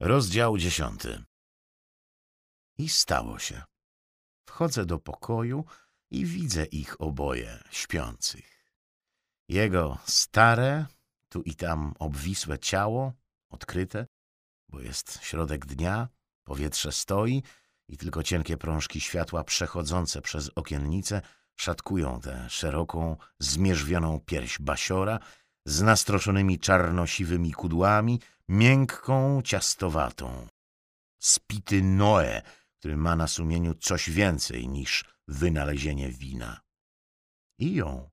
Rozdział dziesiąty. I stało się. Wchodzę do pokoju i widzę ich oboje śpiących. Jego stare, tu i tam obwisłe ciało, odkryte, bo jest środek dnia, powietrze stoi i tylko cienkie prążki światła przechodzące przez okiennice szatkują tę szeroką, zmierzwioną pierś basiora z nastroszonymi czarnosiwymi kudłami, miękką, ciastowatą. Spity Noe, który ma na sumieniu coś więcej niż wynalezienie wina. I ją,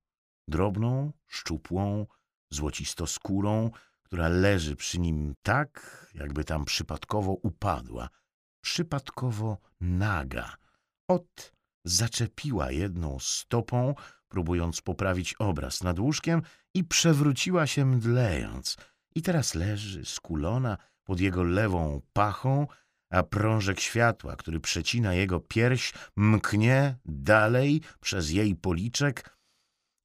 drobną, szczupłą, złocistoskórą, która leży przy nim tak, jakby tam przypadkowo upadła, przypadkowo naga. Ot zaczepiła jedną stopą, próbując poprawić obraz nad łóżkiem i przewróciła się mdlejąc. I teraz leży skulona pod jego lewą pachą, a prążek światła, który przecina jego pierś, mknie dalej przez jej policzek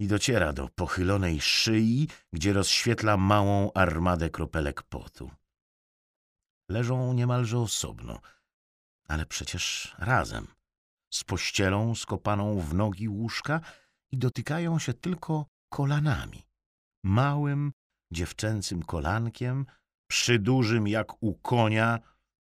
i dociera do pochylonej szyi, gdzie rozświetla małą armadę kropelek potu. Leżą niemalże osobno, ale przecież razem, z pościelą skopaną w nogi łóżka i dotykają się tylko kolanami. Małym, dziewczęcym kolankiem, przydużym jak u konia,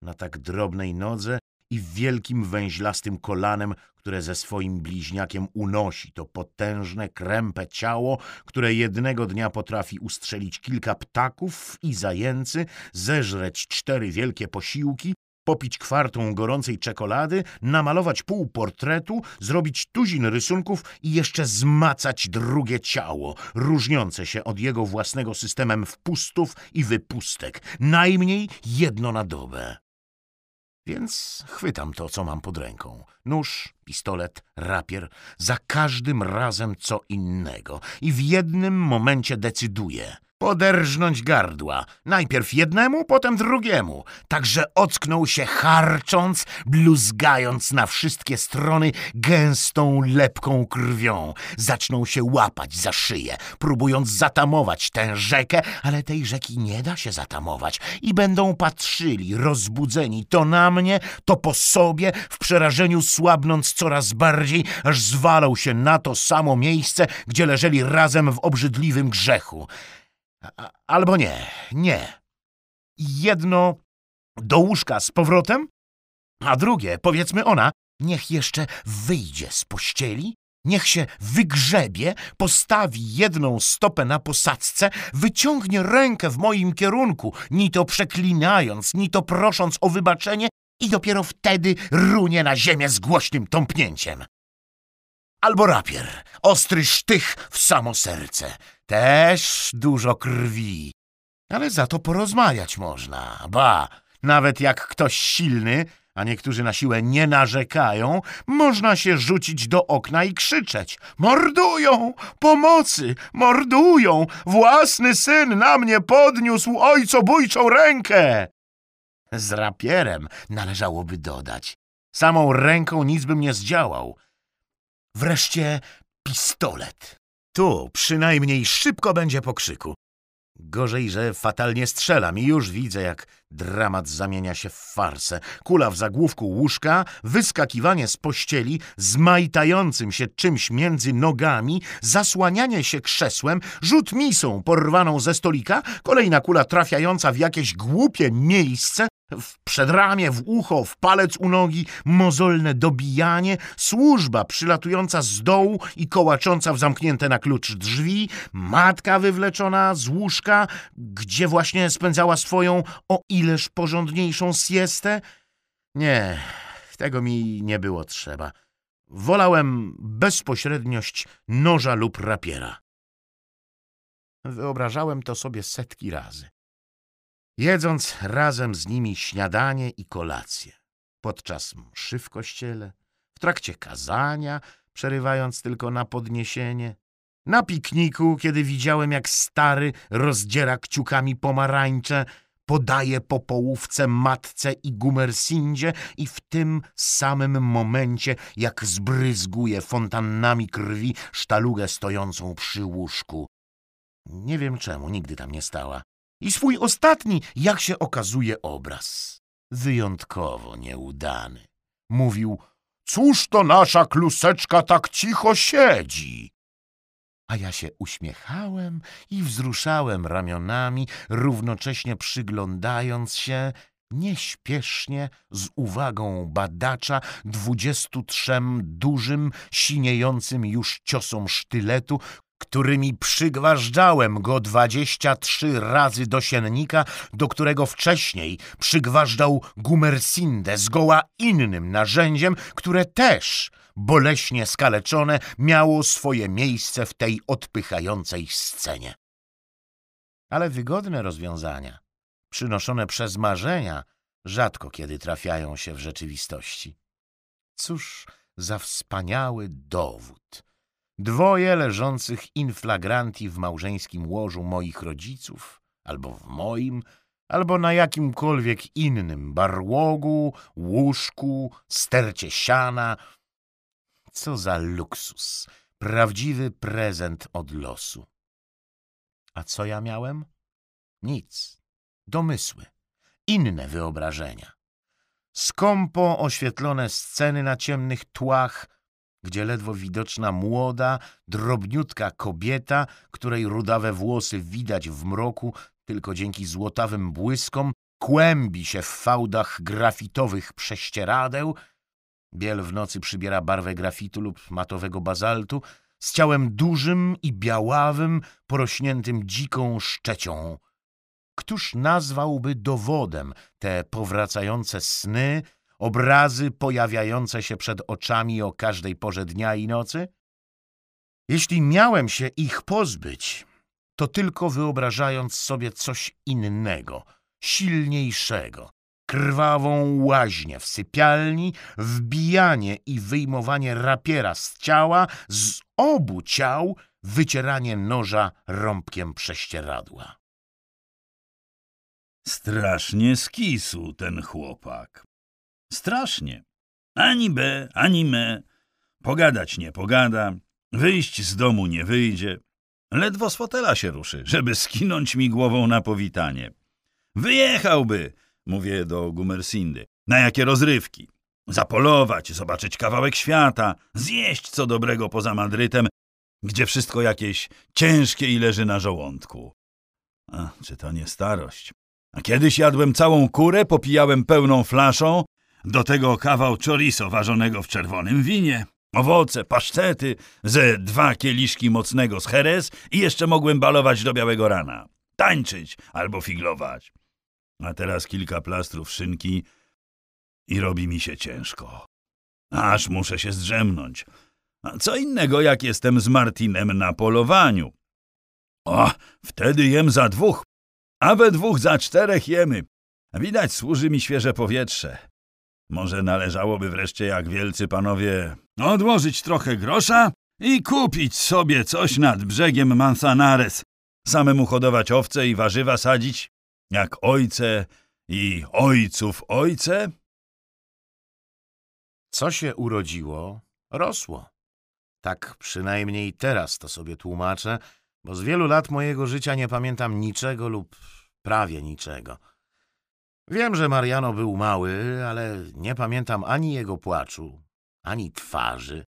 na tak drobnej nodze i wielkim węźlastym kolanem, które ze swoim bliźniakiem unosi to potężne, krępe ciało, które jednego dnia potrafi ustrzelić kilka ptaków i zajęcy, zeżreć cztery wielkie posiłki, popić kwartą gorącej czekolady, namalować pół portretu, zrobić tuzin rysunków i jeszcze zmacać drugie ciało, różniące się od jego własnego systemem wpustów i wypustek, najmniej jedno na dobę. Więc chwytam to, co mam pod ręką. Nóż, pistolet, rapier, za każdym razem co innego. I w jednym momencie decyduję. Poderżnąć gardła. Najpierw jednemu, potem drugiemu. Także ocknął się harcząc, bluzgając na wszystkie strony gęstą, lepką krwią. Zaczną się łapać za szyję, próbując zatamować tę rzekę, ale tej rzeki nie da się zatamować. I będą patrzyli, rozbudzeni, to na mnie, to po sobie, w przerażeniu słabnąc coraz bardziej, aż zwalał się na to samo miejsce, gdzie leżeli razem w obrzydliwym grzechu. Albo nie, nie. Jedno do łóżka z powrotem, a drugie, powiedzmy ona, niech jeszcze wyjdzie z pościeli, niech się wygrzebie, postawi jedną stopę na posadzce, wyciągnie rękę w moim kierunku, ni to przeklinając, ni to prosząc o wybaczenie i dopiero wtedy runie na ziemię z głośnym tąpnięciem. Albo rapier, ostry sztych w samo serce. Też dużo krwi. Ale za to porozmawiać można. Ba, nawet jak ktoś silny, a niektórzy na siłę nie narzekają, można się rzucić do okna i krzyczeć. Mordują! Pomocy! Mordują! Własny syn na mnie podniósł ojcobójczą rękę! Z rapierem należałoby dodać. Samą ręką nic bym nie zdziałał. Wreszcie pistolet. Tu przynajmniej szybko będzie po krzyku. Gorzej, że fatalnie strzelam i już widzę, jak dramat zamienia się w farsę. Kula w zagłówku łóżka, wyskakiwanie z pościeli, zmajtającym się czymś między nogami, zasłanianie się krzesłem, rzut misą porwaną ze stolika, kolejna kula trafiająca w jakieś głupie miejsce, w przedramię, w ucho, w palec u nogi, mozolne dobijanie, służba przylatująca z dołu i kołacząca w zamknięte na klucz drzwi, matka wywleczona z łóżka, gdzie właśnie spędzała swoją o ileż porządniejszą siestę. Nie, tego mi nie było trzeba. Wolałem bezpośredniość noża lub rapiera. Wyobrażałem to sobie setki razy jedząc razem z nimi śniadanie i kolację, podczas mszy w kościele, w trakcie kazania, przerywając tylko na podniesienie, na pikniku, kiedy widziałem, jak stary rozdziera kciukami pomarańcze, podaje po połówce matce i gumersindzie i w tym samym momencie, jak zbryzguje fontannami krwi sztalugę stojącą przy łóżku. Nie wiem czemu, nigdy tam nie stała. i swój ostatni, jak się okazuje, obraz. Wyjątkowo nieudany. Mówił, cóż to nasza kluseczka tak cicho siedzi? A ja się uśmiechałem i wzruszałem ramionami, równocześnie przyglądając się nieśpiesznie, z uwagą badacza, dwudziestu trzem dużym, siniejącym już ciosom sztyletu, którymi przygważdżałem go dwadzieścia trzy razy do siennika, do którego wcześniej przygważdżał Gumersindę zgoła innym narzędziem, które też, boleśnie skaleczone, miało swoje miejsce w tej odpychającej scenie. Ale wygodne rozwiązania, przynoszone przez marzenia, rzadko kiedy trafiają się w rzeczywistości. Cóż za wspaniały dowód! Dwoje leżących in flagranti w małżeńskim łożu moich rodziców, albo w moim, albo na jakimkolwiek innym barłogu, łóżku, stercie siana. Co za luksus, prawdziwy prezent od losu. A co ja miałem? Nic. Domysły, inne wyobrażenia. Skąpo oświetlone sceny na ciemnych tłach, gdzie ledwo widoczna młoda, drobniutka kobieta, której rudawe włosy widać w mroku tylko dzięki złotawym błyskom, kłębi się w fałdach grafitowych prześcieradeł, biel w nocy przybiera barwę grafitu lub matowego bazaltu, z ciałem dużym i białawym, porośniętym dziką szczecią. Któż nazwałby dowodem te powracające sny, obrazy pojawiające się przed oczami o każdej porze dnia i nocy? Jeśli miałem się ich pozbyć, to tylko wyobrażając sobie coś innego, silniejszego, krwawą łaźnię w sypialni, wbijanie i wyjmowanie rapiera z ciała, z obu ciał wycieranie noża rąbkiem prześcieradła. Strasznie skisł ten chłopak. Strasznie. Ani be, ani me. Pogadać nie pogada, wyjść z domu nie wyjdzie. Ledwo z fotela się ruszy, żeby skinąć mi głową na powitanie. Wyjechałby, mówię do Gumersindy, na jakie rozrywki. Zapolować, zobaczyć kawałek świata, zjeść co dobrego poza Madrytem, gdzie wszystko jakieś ciężkie i leży na żołądku. A, czy to nie starość? A kiedyś jadłem całą kurę, popijałem pełną flaszą, do tego kawał chorizo ważonego w czerwonym winie, owoce, pasztety, ze dwa kieliszki mocnego z Jerez i jeszcze mogłem balować do białego rana, tańczyć albo figlować. A teraz kilka plastrów szynki i robi mi się ciężko. Aż muszę się zdrzemnąć. A co innego, jak jestem z Martinem na polowaniu. O, wtedy jem za dwóch, a we dwóch za czterech jemy. Widać, służy mi świeże powietrze. Może należałoby wreszcie, jak wielcy panowie, odłożyć trochę grosza i kupić sobie coś nad brzegiem Manzanares, samemu hodować owce i warzywa sadzić, jak ojce i ojców ojce? Co się urodziło, rosło. Tak przynajmniej teraz to sobie tłumaczę, bo z wielu lat mojego życia nie pamiętam niczego lub prawie niczego. Wiem, że Mariano był mały, ale nie pamiętam ani jego płaczu, ani twarzy.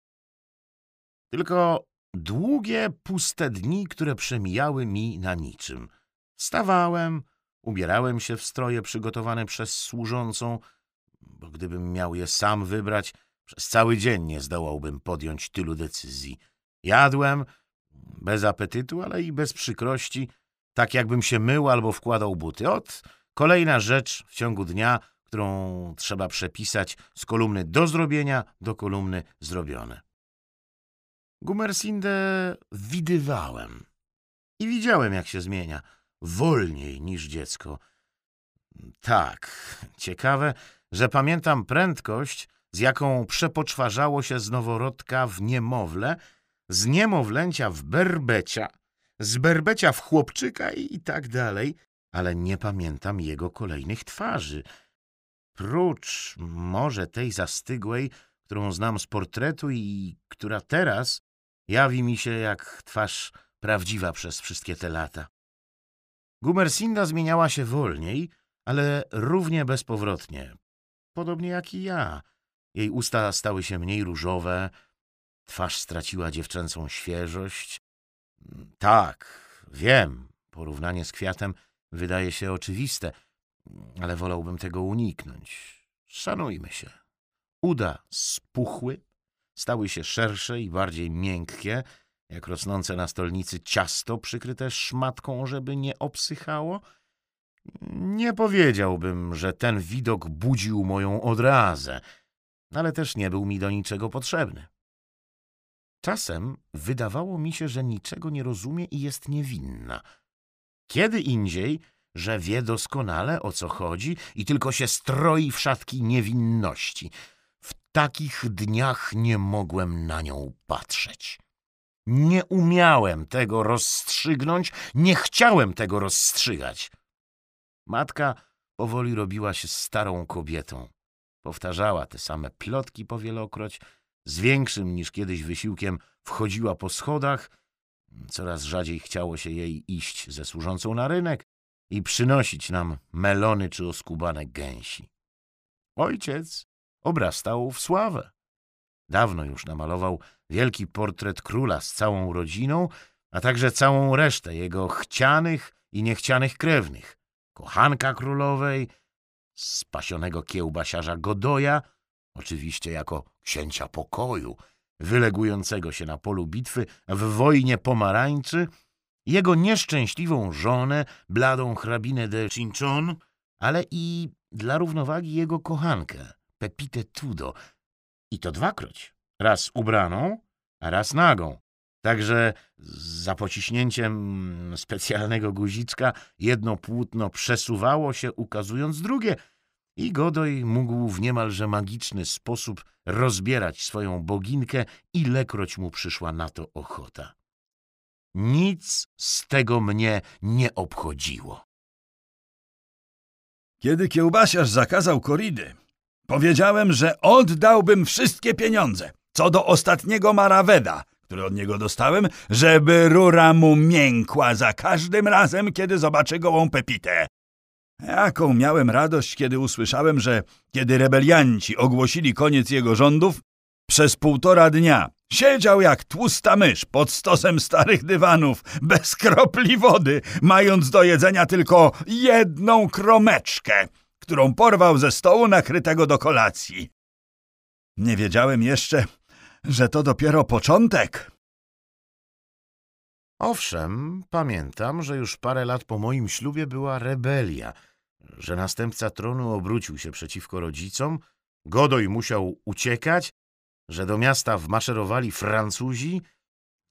Tylko długie, puste dni, które przemijały mi na niczym. Stawałem, ubierałem się w stroje przygotowane przez służącą, bo gdybym miał je sam wybrać, przez cały dzień nie zdołałbym podjąć tylu decyzji. Jadłem, bez apetytu, ale i bez przykrości, tak jakbym się mył albo wkładał buty. Ot, kolejna rzecz w ciągu dnia, którą trzeba przepisać z kolumny do zrobienia do kolumny zrobione. Gumersindę widywałem i widziałem, jak się zmienia, wolniej niż dziecko. Tak, ciekawe, że pamiętam prędkość, z jaką przepoczwarzało się z noworodka w niemowlę, z niemowlęcia w berbecia, z berbecia w chłopczyka i tak dalej, ale nie pamiętam jego kolejnych twarzy. Prócz może tej zastygłej, którą znam z portretu i która teraz jawi mi się jak twarz prawdziwa przez wszystkie te lata. Gumersinda zmieniała się wolniej, ale równie bezpowrotnie. Podobnie jak i ja. Jej usta stały się mniej różowe, twarz straciła dziewczęcą świeżość. Tak, wiem, porównanie z kwiatem wydaje się oczywiste, ale wolałbym tego uniknąć. Szanujmy się. Uda spuchły, stały się szersze i bardziej miękkie, jak rosnące na stolnicy ciasto przykryte szmatką, żeby nie obsychało. Nie powiedziałbym, że ten widok budził moją odrazę, ale też nie był mi do niczego potrzebny. Czasem wydawało mi się, że niczego nie rozumie i jest niewinna. Kiedy indziej, że wie doskonale o co chodzi i tylko się stroi w szatki niewinności. W takich dniach nie mogłem na nią patrzeć. Nie umiałem tego rozstrzygnąć, nie chciałem tego rozstrzygać. Matka powoli robiła się starą kobietą. Powtarzała te same plotki powielokroć, z większym niż kiedyś wysiłkiem wchodziła po schodach. Coraz rzadziej chciało się jej iść ze służącą na rynek i przynosić nam melony czy oskubane gęsi. Ojciec obrastał w sławę. Dawno już namalował wielki portret króla z całą rodziną, a także całą resztę jego chcianych i niechcianych krewnych. Kochanka królowej, spasionego kiełbasiarza Godoja, oczywiście jako księcia pokoju, wylegującego się na polu bitwy w wojnie pomarańczy, jego nieszczęśliwą żonę, bladą hrabinę de Cinchon, ale i dla równowagi jego kochankę, Pepite Tudo, i to dwakroć. Raz ubraną, a raz nagą. Także za pociśnięciem specjalnego guziczka jedno płótno przesuwało się, ukazując drugie, i Godoj mógł w niemalże magiczny sposób rozbierać swoją boginkę, ilekroć mu przyszła na to ochota. Nic z tego mnie nie obchodziło. Kiedy kiełbasiarz zakazał koridy, powiedziałem, że oddałbym wszystkie pieniądze, co do ostatniego maraweda, który od niego dostałem, żeby rura mu miękła za każdym razem, kiedy zobaczy gołą Pepitę. Jaką miałem radość, kiedy usłyszałem, że kiedy rebelianci ogłosili koniec jego rządów, przez półtora dnia siedział jak tłusta mysz pod stosem starych dywanów, bez kropli wody, mając do jedzenia tylko jedną kromeczkę, którą porwał ze stołu nakrytego do kolacji. Nie wiedziałem jeszcze, że to dopiero początek. Owszem, pamiętam, że już parę lat po moim ślubie była rebelia, że następca tronu obrócił się przeciwko rodzicom, Godoj musiał uciekać, że do miasta wmaszerowali Francuzi,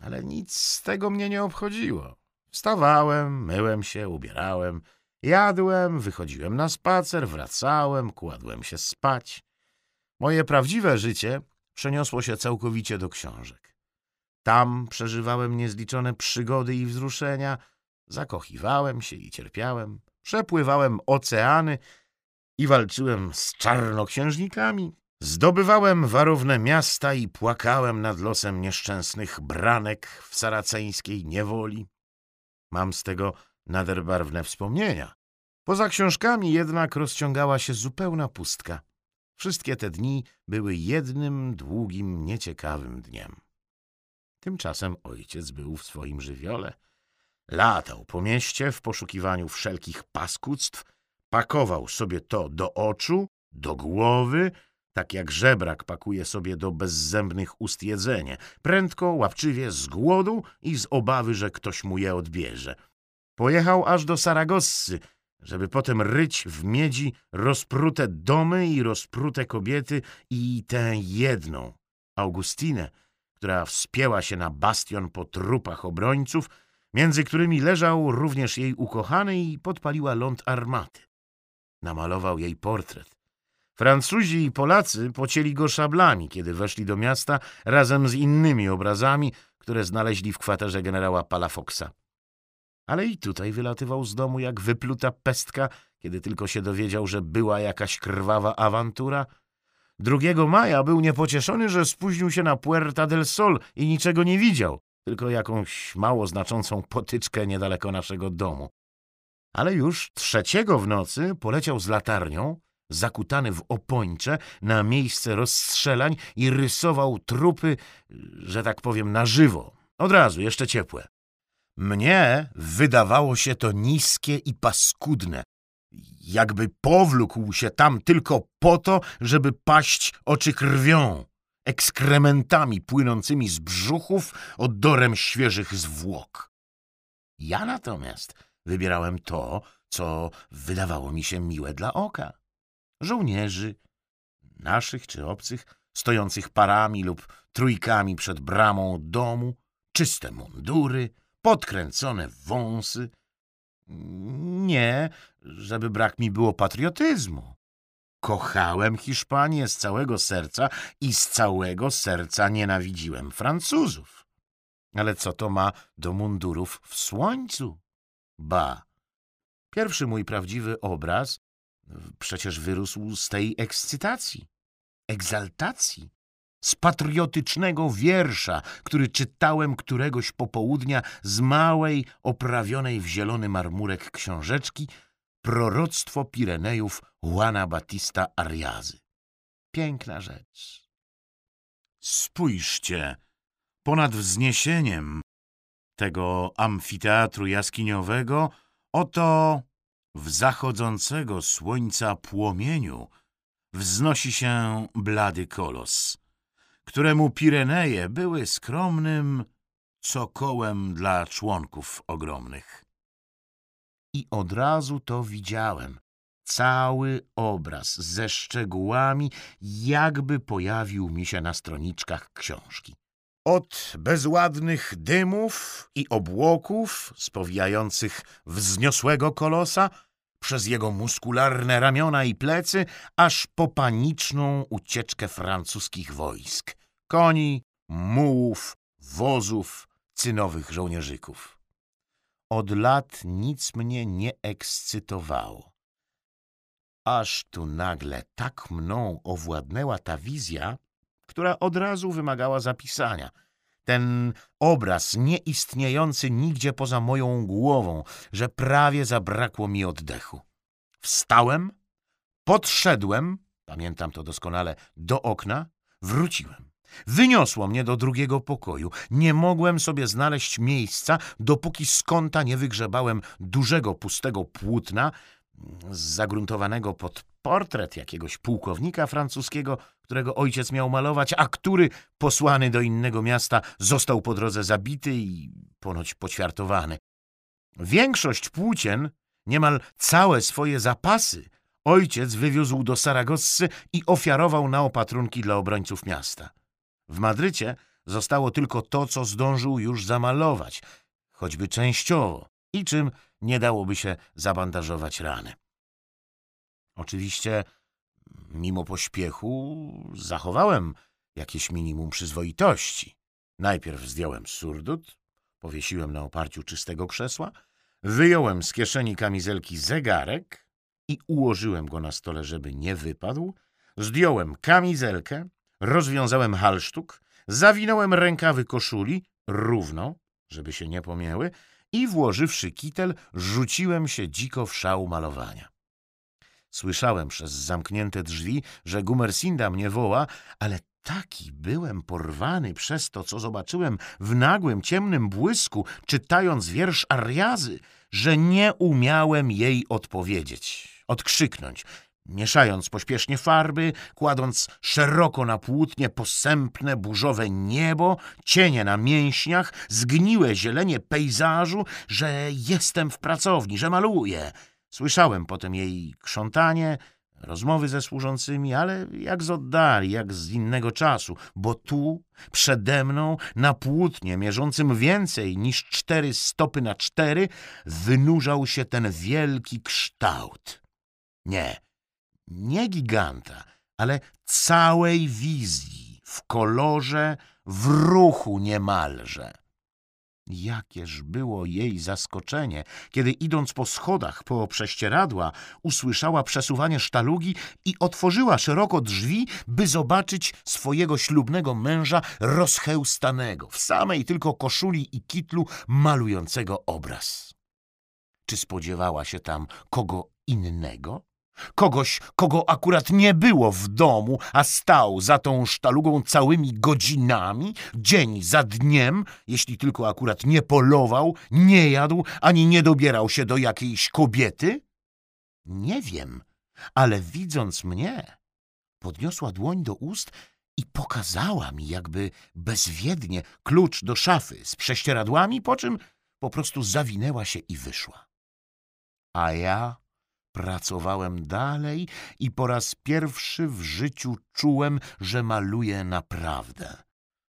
ale nic z tego mnie nie obchodziło. Wstawałem, myłem się, ubierałem, jadłem, wychodziłem na spacer, wracałem, kładłem się spać. Moje prawdziwe życie przeniosło się całkowicie do książek. Tam przeżywałem niezliczone przygody i wzruszenia, zakochiwałem się i cierpiałem, przepływałem oceany i walczyłem z czarnoksiężnikami, zdobywałem warowne miasta i płakałem nad losem nieszczęsnych branek w saraceńskiej niewoli. Mam z tego nader barwne wspomnienia. Poza książkami jednak rozciągała się zupełna pustka. Wszystkie te dni były jednym długim, nieciekawym dniem. Tymczasem ojciec był w swoim żywiole. Latał po mieście w poszukiwaniu wszelkich paskudztw, pakował sobie to do oczu, do głowy, tak jak żebrak pakuje sobie do bezzębnych ust jedzenie, prędko, łapczywie, z głodu i z obawy, że ktoś mu je odbierze. Pojechał aż do Saragossy, żeby potem ryć w miedzi rozprute domy i rozprute kobiety i tę jedną, Augustinę, która wspięła się na bastion po trupach obrońców, między którymi leżał również jej ukochany i podpaliła ląd armaty. Namalował jej portret. Francuzi i Polacy pocięli go szablami, kiedy weszli do miasta razem z innymi obrazami, które znaleźli w kwaterze generała Palafoxa. Ale i tutaj wylatywał z domu jak wypluta pestka, kiedy tylko się dowiedział, że była jakaś krwawa awantura. Drugiego maja był niepocieszony, że spóźnił się na Puerta del Sol i niczego nie widział, tylko jakąś mało znaczącą potyczkę niedaleko naszego domu. Ale już trzeciego w nocy poleciał z latarnią, zakutany w opończe, na miejsce rozstrzelań i rysował trupy, że tak powiem, na żywo. Od razu, jeszcze ciepłe. Mnie wydawało się to niskie i paskudne, jakby powlókł się tam tylko po to, żeby paść oczy krwią, ekskrementami płynącymi z brzuchów, odorem świeżych zwłok. Ja natomiast wybierałem to, co wydawało mi się miłe dla oka. Żołnierzy, naszych czy obcych, stojących parami lub trójkami przed bramą domu, czyste mundury, podkręcone wąsy. Nie, żeby brak mi było patriotyzmu. Kochałem Hiszpanię z całego serca i z całego serca nienawidziłem Francuzów. Ale co to ma do mundurów w słońcu? Ba, pierwszy mój prawdziwy obraz przecież wyrósł z tej ekscytacji, egzaltacji, z patriotycznego wiersza, który czytałem któregoś popołudnia z małej, oprawionej w zielony marmurek książeczki Proroctwo Pirenejów Juana Batista Ariazy. Piękna rzecz. Spójrzcie, ponad wzniesieniem tego amfiteatru jaskiniowego, oto w zachodzącego słońca płomieniu wznosi się blady kolos, któremu Pireneje były skromnym cokołem dla członków ogromnych. I od razu to widziałem. Cały obraz ze szczegółami jakby pojawił mi się na stroniczkach książki. Od bezładnych dymów i obłoków spowijających wzniosłego kolosa, przez jego muskularne ramiona i plecy, aż po paniczną ucieczkę francuskich wojsk, koni, mułów, wozów, cynowych żołnierzyków. Od lat nic mnie nie ekscytowało. Aż tu nagle tak mną owładnęła ta wizja, która od razu wymagała zapisania. Ten obraz nieistniejący nigdzie poza moją głową, że prawie zabrakło mi oddechu. Wstałem, podszedłem, pamiętam to doskonale, do okna, wróciłem. Wyniosło mnie do drugiego pokoju. Nie mogłem sobie znaleźć miejsca, dopóki z kąta nie wygrzebałem dużego, pustego płótna, zagruntowanego pod portret jakiegoś pułkownika francuskiego, którego ojciec miał malować, a który, posłany do innego miasta, został po drodze zabity i ponoć poćwiartowany. Większość płócien, niemal całe swoje zapasy, ojciec wywiózł do Saragossy i ofiarował na opatrunki dla obrońców miasta. W Madrycie zostało tylko to, co zdążył już zamalować, choćby częściowo, i czym nie dałoby się zabandażować rany. Oczywiście, mimo pośpiechu, zachowałem jakieś minimum przyzwoitości. Najpierw zdjąłem surdut, powiesiłem na oparciu czystego krzesła, wyjąłem z kieszeni kamizelki zegarek i ułożyłem go na stole, żeby nie wypadł, zdjąłem kamizelkę, rozwiązałem halsztuk, zawinąłem rękawy koszuli równo, żeby się nie pomięły i włożywszy kitel, rzuciłem się dziko w szał malowania. Słyszałem przez zamknięte drzwi, że Gumersinda mnie woła, ale taki byłem porwany przez to, co zobaczyłem w nagłym, ciemnym błysku, czytając wiersz Ariazy, że nie umiałem jej odpowiedzieć, odkrzyknąć, mieszając pośpiesznie farby, kładąc szeroko na płótnie posępne, burzowe niebo, cienie na mięśniach, zgniłe zielenie pejzażu, że jestem w pracowni, że maluję. Słyszałem potem jej krzątanie, rozmowy ze służącymi, ale jak z oddali, jak z innego czasu, bo tu, przede mną, na płótnie mierzącym więcej niż cztery stopy na cztery, wynurzał się ten wielki kształt. Nie, nie giganta, ale całej wizji, w kolorze, w ruchu niemalże. Jakież było jej zaskoczenie, kiedy idąc po schodach po prześcieradła, usłyszała przesuwanie sztalugi i otworzyła szeroko drzwi, by zobaczyć swojego ślubnego męża rozchełstanego, w samej tylko koszuli i kitlu malującego obraz. Czy spodziewała się tam kogo innego? Kogoś, kogo akurat nie było w domu, a stał za tą sztalugą całymi godzinami, dzień za dniem, jeśli tylko akurat nie polował, nie jadł, ani nie dobierał się do jakiejś kobiety? Nie wiem, ale widząc mnie, podniosła dłoń do ust i pokazała mi jakby bezwiednie klucz do szafy z prześcieradłami, po czym po prostu zawinęła się i wyszła. A ja pracowałem dalej i po raz pierwszy w życiu czułem, że maluję naprawdę.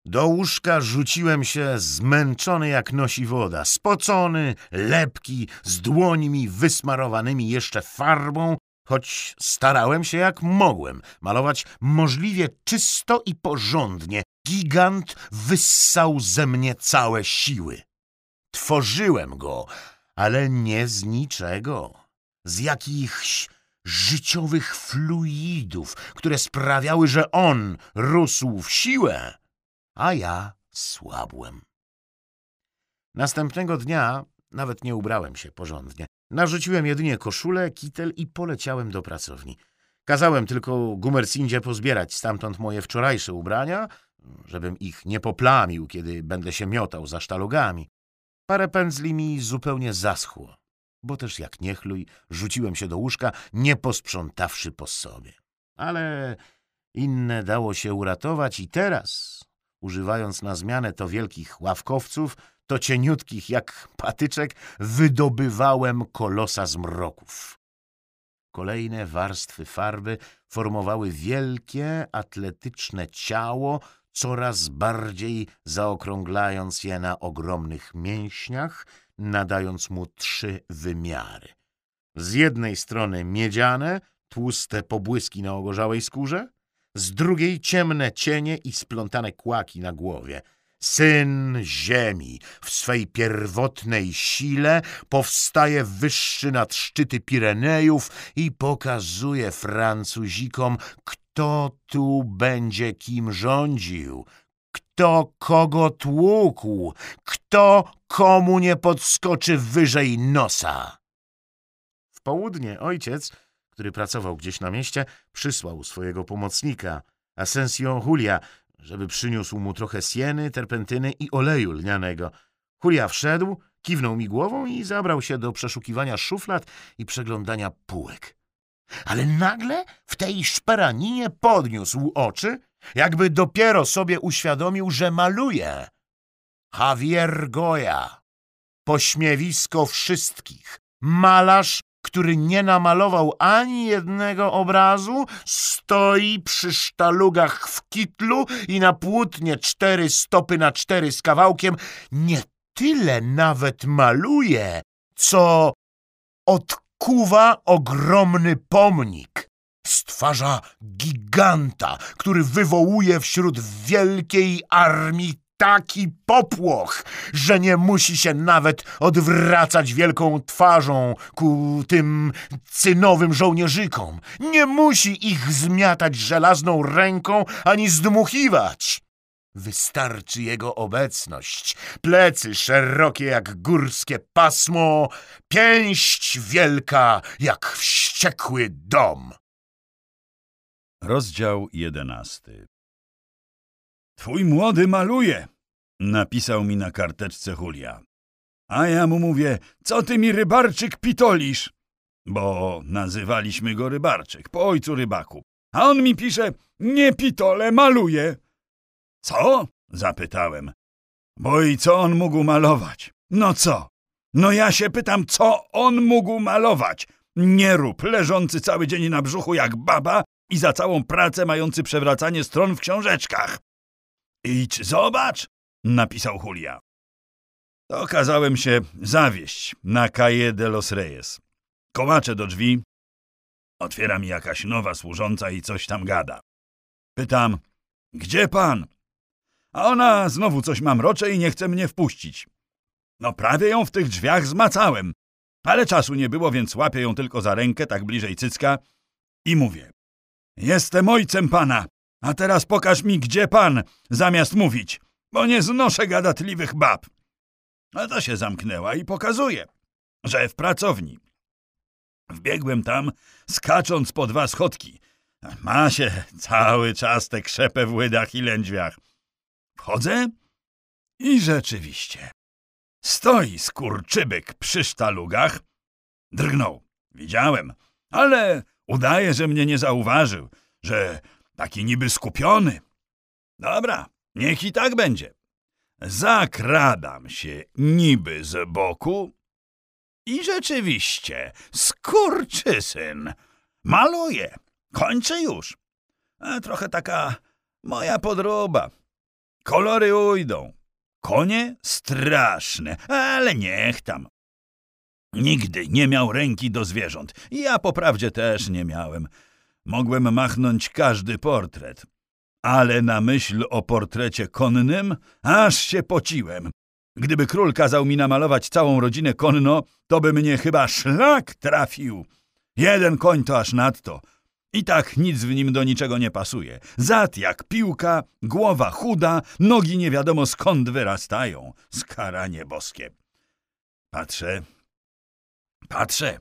Do łóżka rzuciłem się zmęczony jak nosi woda, spocony, lepki, z dłońmi wysmarowanymi jeszcze farbą, choć starałem się jak mogłem malować możliwie czysto i porządnie. Gigant wyssał ze mnie całe siły. Tworzyłem go, ale nie z niczego. Z jakichś życiowych fluidów, które sprawiały, że on rósł w siłę, a ja słabłem. Następnego dnia nawet nie ubrałem się porządnie. Narzuciłem jedynie koszulę, kitel i poleciałem do pracowni. Kazałem tylko Gumersindzie pozbierać stamtąd moje wczorajsze ubrania, żebym ich nie poplamił, kiedy będę się miotał za sztalugami. Parę pędzli mi zupełnie zaschło, bo też jak niechluj rzuciłem się do łóżka, nie posprzątawszy po sobie. Ale inne dało się uratować i teraz, używając na zmianę to wielkich ławkowców, to cieniutkich jak patyczek, wydobywałem kolosa z mroków. Kolejne warstwy farby formowały wielkie, atletyczne ciało, coraz bardziej zaokrąglając je na ogromnych mięśniach, nadając mu trzy wymiary. Z jednej strony miedziane, tłuste pobłyski na ogorzałej skórze, z drugiej ciemne cienie i splątane kłaki na głowie – Syn ziemi w swej pierwotnej sile powstaje wyższy nad szczyty Pirenejów i pokazuje Francuzikom, kto tu będzie kim rządził, kto kogo tłukł, kto komu nie podskoczy wyżej nosa. W południe ojciec, który pracował gdzieś na mieście, przysłał swojego pomocnika, Asensio Julia, żeby przyniósł mu trochę sieny, terpentyny i oleju lnianego. Julia wszedł, kiwnął mi głową i zabrał się do przeszukiwania szuflad i przeglądania półek. Ale nagle w tej szperaninie podniósł oczy, jakby dopiero sobie uświadomił, że maluje. Javier Goya. Pośmiewisko wszystkich. Malarz który nie namalował ani jednego obrazu, stoi przy sztalugach w kitlu i na płótnie cztery stopy na cztery z kawałkiem nie tyle nawet maluje, co odkuwa ogromny pomnik. Stwarza giganta, który wywołuje wśród wielkiej armii taki popłoch, że nie musi się nawet odwracać wielką twarzą ku tym cynowym żołnierzykom. Nie musi ich zmiatać żelazną ręką ani zdmuchiwać. Wystarczy jego obecność, plecy szerokie jak górskie pasmo, pięść wielka jak wściekły dom. Rozdział jedenasty Twój młody maluje, napisał mi na karteczce Julia. A ja mu mówię, co ty mi rybarczyk pitolisz? Bo nazywaliśmy go rybarczyk, po ojcu rybaku. A on mi pisze, nie pitole, maluje. Co? zapytałem. Bo i co on mógł malować? No co? No ja się pytam, co on mógł malować? Nie rób, leżący cały dzień na brzuchu jak baba i za całą pracę mający przewracanie stron w książeczkach. Idź, zobacz, napisał Julia. To kazałem się zawieść na Calle de los Reyes. Kołaczę do drzwi. Otwiera mi jakaś nowa służąca i coś tam gada. Pytam, gdzie pan? A ona znowu coś mamrocze i nie chce mnie wpuścić. No prawie ją w tych drzwiach zmacałem, ale czasu nie było, więc łapię ją tylko za rękę, tak bliżej cycka i mówię. Jestem ojcem pana, a teraz pokaż mi, gdzie pan, zamiast mówić, bo nie znoszę gadatliwych bab. A to się zamknęła i pokazuje. że w pracowni. Wbiegłem tam, skacząc po dwa schodki. Ma się cały czas te krzepę w łydach i lędźwiach. Wchodzę i rzeczywiście. Stoi skurczybyk przy sztalugach. Drgnął. Widziałem, ale udaje, że mnie nie zauważył, że taki niby skupiony. Dobra, niech i tak będzie. Zakradam się niby z boku i rzeczywiście skurczysyn. Maluję. Kończę już. A trochę taka moja podróba. Kolory ujdą. Konie straszne, ale niech tam. Nigdy nie miał ręki do zwierząt. Ja po prawdzie też nie miałem. Mogłem machnąć każdy portret. Ale na myśl o portrecie konnym aż się pociłem. Gdyby król kazał mi namalować całą rodzinę konno, to by mnie chyba szlak trafił. Jeden koń to aż nadto. I tak nic w nim do niczego nie pasuje. Zad jak piłka, głowa chuda, nogi nie wiadomo skąd wyrastają. Skaranie boskie. Patrzę, patrzę.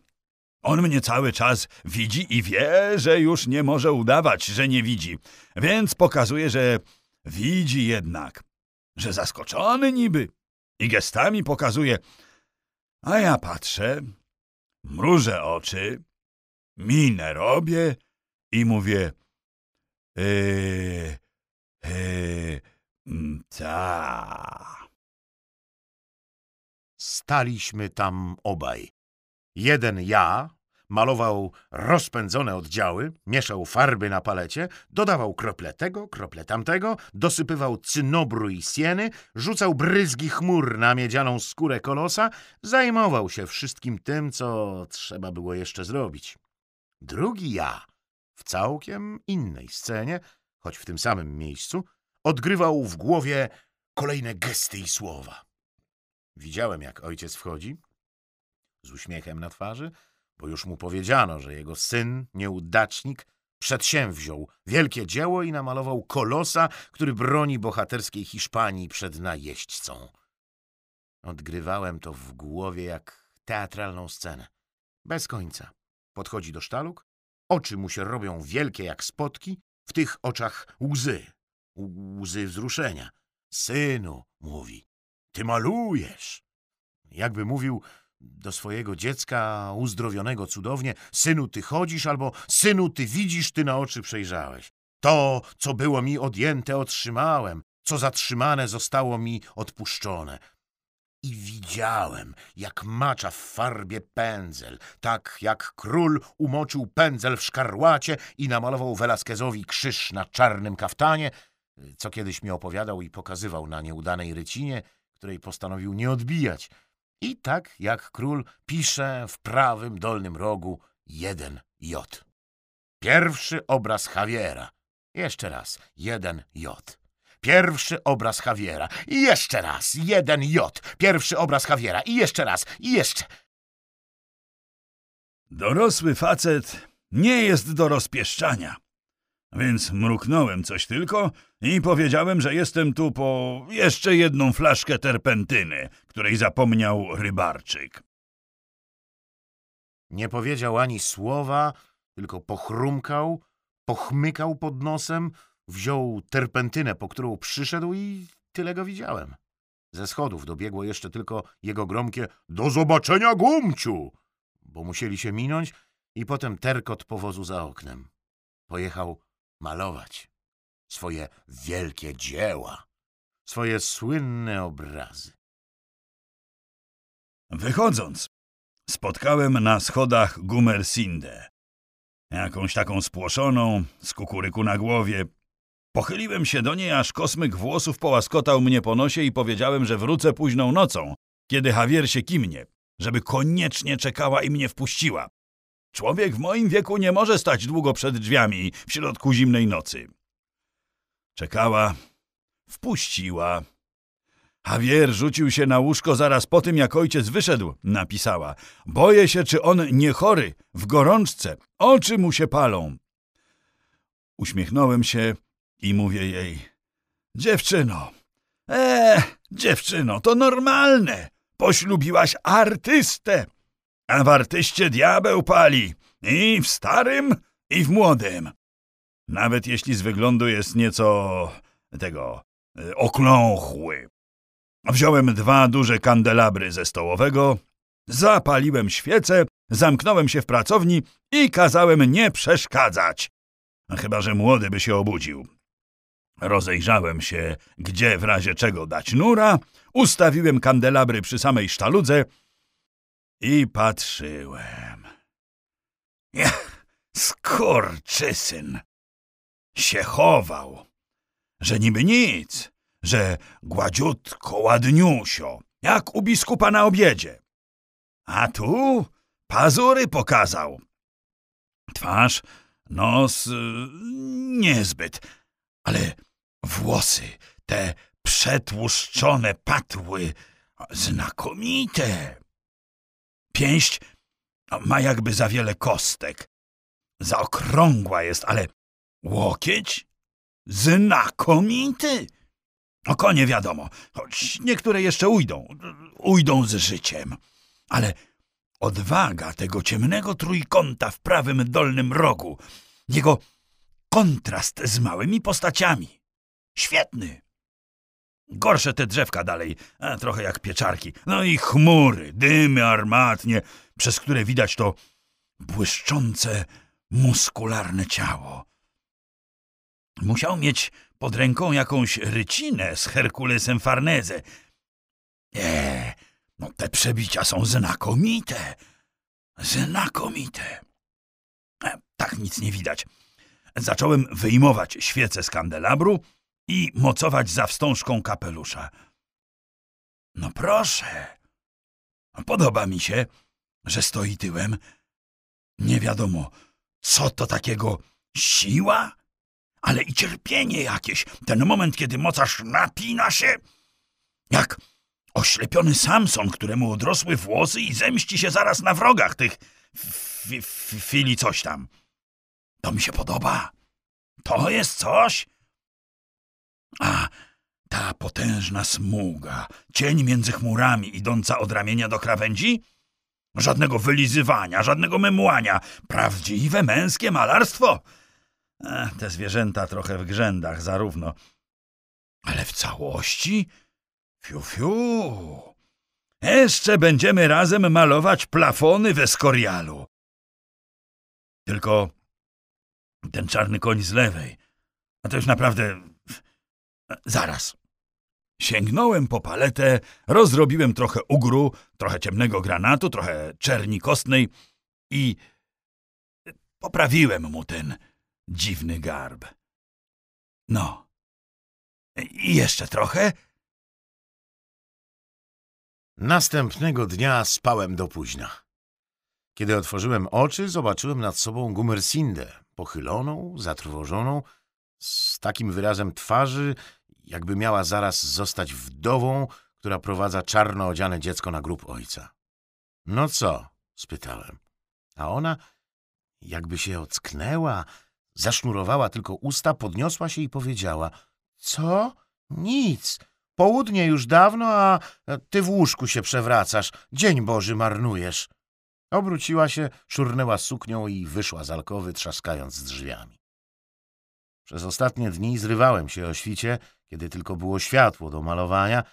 On mnie cały czas widzi i wie, że już nie może udawać, że nie widzi. Więc pokazuje, że widzi jednak. Że zaskoczony niby. I gestami pokazuje. A ja patrzę, mrużę oczy, minę robię i mówię yy, yy, ta. Staliśmy tam obaj. Jeden ja malował rozpędzone oddziały, mieszał farby na palecie, dodawał krople tego, krople tamtego, dosypywał cynobru i sieny, rzucał bryzgi chmur na miedzianą skórę kolosa, zajmował się wszystkim tym, co trzeba było jeszcze zrobić. Drugi ja w całkiem innej scenie, choć w tym samym miejscu, odgrywał w głowie kolejne gesty i słowa. Widziałem, jak ojciec wchodzi, z uśmiechem na twarzy, bo już mu powiedziano, że jego syn, nieudacznik, przedsięwziął wielkie dzieło i namalował kolosa, który broni bohaterskiej Hiszpanii przed najeźdźcą. Odgrywałem to w głowie jak teatralną scenę. Bez końca. Podchodzi do sztaluk, Oczy mu się robią wielkie jak spotki, w tych oczach łzy, łzy wzruszenia. Synu, mówi, ty malujesz. Jakby mówił do swojego dziecka uzdrowionego cudownie, synu, ty chodzisz, albo synu, ty widzisz, ty na oczy przejrzałeś. To, co było mi odjęte, otrzymałem, co zatrzymane zostało mi odpuszczone. I widziałem, jak macza w farbie pędzel, tak jak król umoczył pędzel w szkarłacie i namalował Velasquezowi krzyż na czarnym kaftanie, co kiedyś mi opowiadał i pokazywał na nieudanej rycinie, której postanowił nie odbijać. I tak jak król pisze w prawym dolnym rogu jeden J. Pierwszy obraz Javiera. Jeszcze raz, jeden J. Pierwszy obraz Javiera. I jeszcze raz. Jeden J. Pierwszy obraz Javiera. I jeszcze raz. I jeszcze. Dorosły facet nie jest do rozpieszczania. Więc mruknąłem coś tylko i powiedziałem, że jestem tu po jeszcze jedną flaszkę terpentyny, której zapomniał rybarczyk. Nie powiedział ani słowa, tylko pochrumkał, pochmykał pod nosem, Wziął terpentynę, po którą przyszedł i tyle go widziałem. Ze schodów dobiegło jeszcze tylko jego gromkie do zobaczenia, gumciu, bo musieli się minąć i potem terkot powozu za oknem. Pojechał malować swoje wielkie dzieła, swoje słynne obrazy. Wychodząc, spotkałem na schodach Gumersindę. Jakąś taką spłoszoną, z kukuryku na głowie, Pochyliłem się do niej, aż kosmyk włosów połaskotał mnie po nosie i powiedziałem, że wrócę późną nocą, kiedy Javier się kimnie, żeby koniecznie czekała i mnie wpuściła. Człowiek w moim wieku nie może stać długo przed drzwiami w środku zimnej nocy. Czekała, wpuściła. Javier rzucił się na łóżko zaraz po tym, jak ojciec wyszedł, napisała. Boję się, czy on nie chory, w gorączce, oczy mu się palą. Uśmiechnąłem się i mówię jej, dziewczyno, e, dziewczyno, to normalne, poślubiłaś artystę. A w artyście diabeł pali i w starym, i w młodym. Nawet jeśli z wyglądu jest nieco tego y, okląchły. Wziąłem dwa duże kandelabry ze stołowego, zapaliłem świecę, zamknąłem się w pracowni i kazałem nie przeszkadzać. Chyba, że młody by się obudził. Rozejrzałem się, gdzie w razie czego dać nura, ustawiłem kandelabry przy samej sztaludze i patrzyłem. Ech, skurczysyn! Się chował, że niby nic, że gładziutko, ładniusio, jak u biskupa na obiedzie. A tu pazury pokazał. Twarz, nos y, niezbyt, ale włosy, te przetłuszczone patły, znakomite. Pięść ma jakby za wiele kostek. Zaokrągła jest, ale łokieć znakomity. O konie wiadomo, choć niektóre jeszcze ujdą, ujdą z życiem. Ale odwaga tego ciemnego trójkąta w prawym dolnym rogu, jego kontrast z małymi postaciami. Świetny. Gorsze te drzewka dalej, a trochę jak pieczarki. No i chmury, dymy armatnie, przez które widać to błyszczące, muskularne ciało. Musiał mieć pod ręką jakąś rycinę z Herkulesem Farneze. Nie, no te przebicia są znakomite. Znakomite. E, tak nic nie widać. Zacząłem wyjmować świecę z kandelabru i mocować za wstążką kapelusza. No proszę. Podoba mi się, że stoi tyłem. Nie wiadomo, co to takiego siła, ale i cierpienie jakieś. Ten moment, kiedy mocarz napina się, jak oślepiony Samson, któremu odrosły włosy i zemści się zaraz na wrogach tych fili coś tam. To mi się podoba. To jest coś. A ta potężna smuga, cień między chmurami idąca od ramienia do krawędzi? Żadnego wylizywania, żadnego memłania. Prawdziwe męskie malarstwo. Te zwierzęta trochę w grzędach zarówno. Ale w całości? Fiu, fiu. Jeszcze będziemy razem malować plafony w Eskorialu. Tylko ten czarny koń z lewej. A to już naprawdę... Zaraz. Sięgnąłem po paletę, rozrobiłem trochę ugru, trochę ciemnego granatu, trochę czerni kostnej i poprawiłem mu ten dziwny garb. No. I jeszcze trochę. Następnego dnia spałem do późna. Kiedy otworzyłem oczy, zobaczyłem nad sobą Gumersindę, pochyloną, zatrwożoną, z takim wyrazem twarzy, jakby miała zaraz zostać wdową, która prowadza czarno odziane dziecko na grób ojca. No co? spytałem. A ona jakby się ocknęła, zasznurowała tylko usta, podniosła się i powiedziała — Co? Nic. Południe już dawno, a ty w łóżku się przewracasz. Dzień Boży marnujesz. Obróciła się, szurnęła suknią i wyszła z alkowy, trzaskając drzwiami. Przez ostatnie dni zrywałem się o świcie, kiedy tylko było światło do malowania,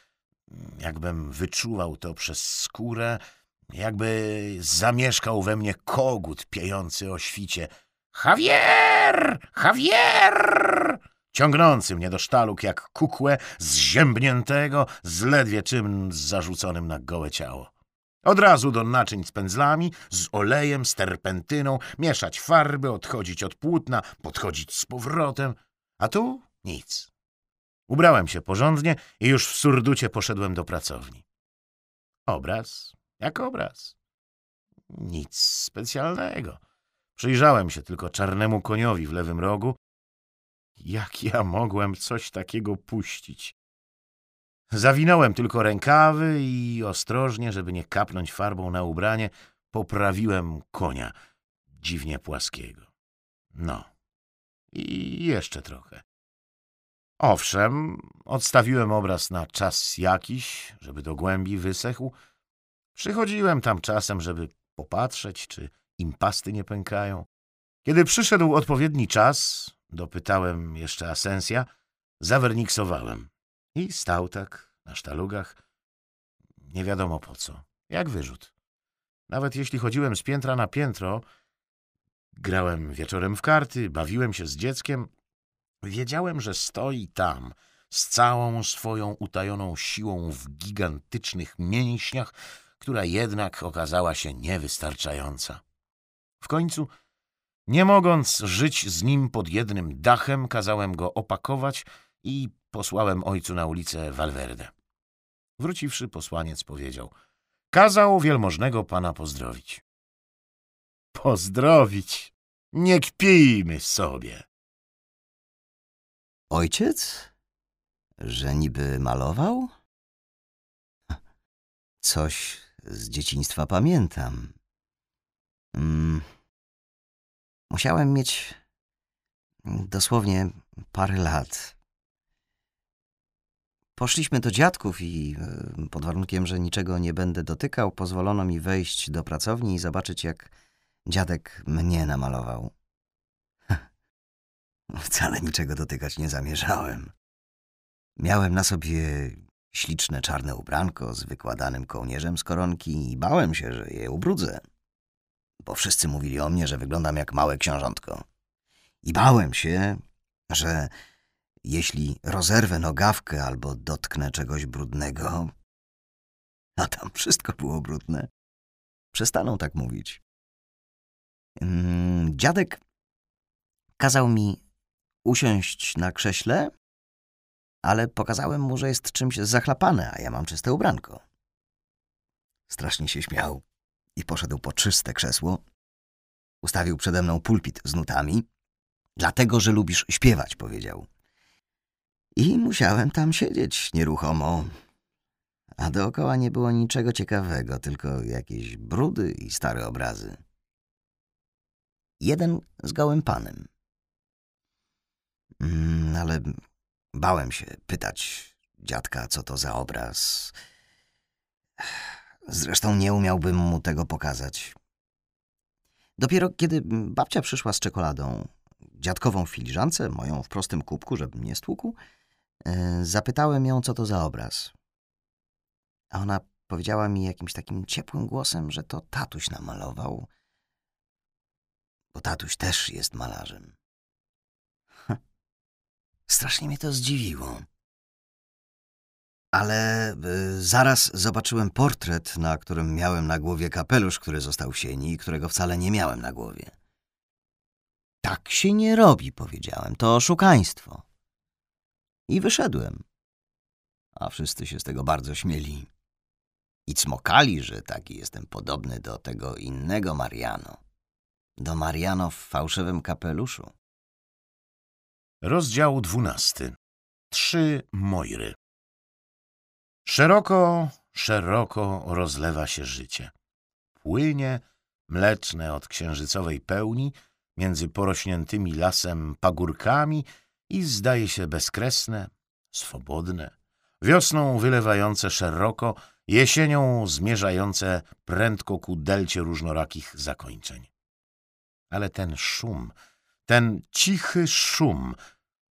jakbym wyczuwał to przez skórę, jakby zamieszkał we mnie kogut piejący o świcie. Javier! Javier! Ciągnący mnie do sztaluk jak kukłę zziębniętego z ledwie czym zarzuconym na gołe ciało. Od razu do naczyń z pędzlami, z olejem, z terpentyną, mieszać farby, odchodzić od płótna, podchodzić z powrotem. A tu nic. Ubrałem się porządnie i już w surducie poszedłem do pracowni. Obraz jak obraz. Nic specjalnego. Przyjrzałem się tylko czarnemu koniowi w lewym rogu. Jak ja mogłem coś takiego puścić? Zawinąłem tylko rękawy i ostrożnie, żeby nie kapnąć farbą na ubranie, poprawiłem konia, dziwnie płaskiego. No, i jeszcze trochę. Owszem, odstawiłem obraz na czas jakiś, żeby do głębi wysechł. Przychodziłem tam czasem, żeby popatrzeć, czy im pasty nie pękają. Kiedy przyszedł odpowiedni czas, dopytałem jeszcze Asensja, zawerniksowałem i stał tak na sztalugach, nie wiadomo po co, jak wyrzut. Nawet jeśli chodziłem z piętra na piętro, grałem wieczorem w karty, bawiłem się z dzieckiem, wiedziałem, że stoi tam z całą swoją utajoną siłą w gigantycznych mięśniach, która jednak okazała się niewystarczająca. W końcu, nie mogąc żyć z nim pod jednym dachem, kazałem go opakować i posłałem ojcu na ulicę Valverde. Wróciwszy, posłaniec powiedział — Kazał wielmożnego pana pozdrowić. Pozdrowić? Nie kpijmy sobie. Ojciec? Że niby malował? Coś z dzieciństwa pamiętam. Mm. Musiałem mieć dosłownie parę lat. Poszliśmy do dziadków i e, pod warunkiem, że niczego nie będę dotykał, pozwolono mi wejść do pracowni i zobaczyć, jak dziadek mnie namalował. Wcale niczego dotykać nie zamierzałem. Miałem na sobie śliczne czarne ubranko z wykładanym kołnierzem z koronki i bałem się, że je ubrudzę. Bo wszyscy mówili o mnie, że wyglądam jak małe książątko. I bałem się, że jeśli rozerwę nogawkę albo dotknę czegoś brudnego, a tam wszystko było brudne, przestaną tak mówić. Mm, dziadek kazał mi usiąść na krześle, ale pokazałem mu, że jest czymś zachlapane, a ja mam czyste ubranko. Strasznie się śmiał i poszedł po czyste krzesło. Ustawił przede mną pulpit z nutami. Dlatego, że lubisz śpiewać, powiedział. I musiałem tam siedzieć nieruchomo. A dookoła nie było niczego ciekawego, tylko jakieś brudy i stare obrazy. Jeden z gołym panem. Mm, ale bałem się pytać dziadka, co to za obraz. Zresztą nie umiałbym mu tego pokazać. Dopiero kiedy babcia przyszła z czekoladą, dziadkową filiżance, moją w prostym kubku, żebym nie stłukł, E, zapytałem ją, co to za obraz. A ona powiedziała mi jakimś takim ciepłym głosem, że to tatuś namalował, bo tatuś też jest malarzem. Strasznie mnie to zdziwiło. Ale y, zaraz zobaczyłem portret, na którym miałem na głowie kapelusz, który został w sieni i którego wcale nie miałem na głowie. Tak się nie robi, powiedziałem. To oszukaństwo. I wyszedłem. A wszyscy się z tego bardzo śmieli. I cmokali, że taki jestem podobny do tego innego Mariano. Do Mariano w fałszywym kapeluszu. Rozdział dwunasty. Trzy Mojry. Szeroko, szeroko rozlewa się życie. Płynie, mleczne od księżycowej pełni, między porośniętymi lasem pagórkami i zdaje się bezkresne, swobodne, wiosną wylewające szeroko, jesienią zmierzające prędko ku delcie różnorakich zakończeń. Ale ten szum, ten cichy szum,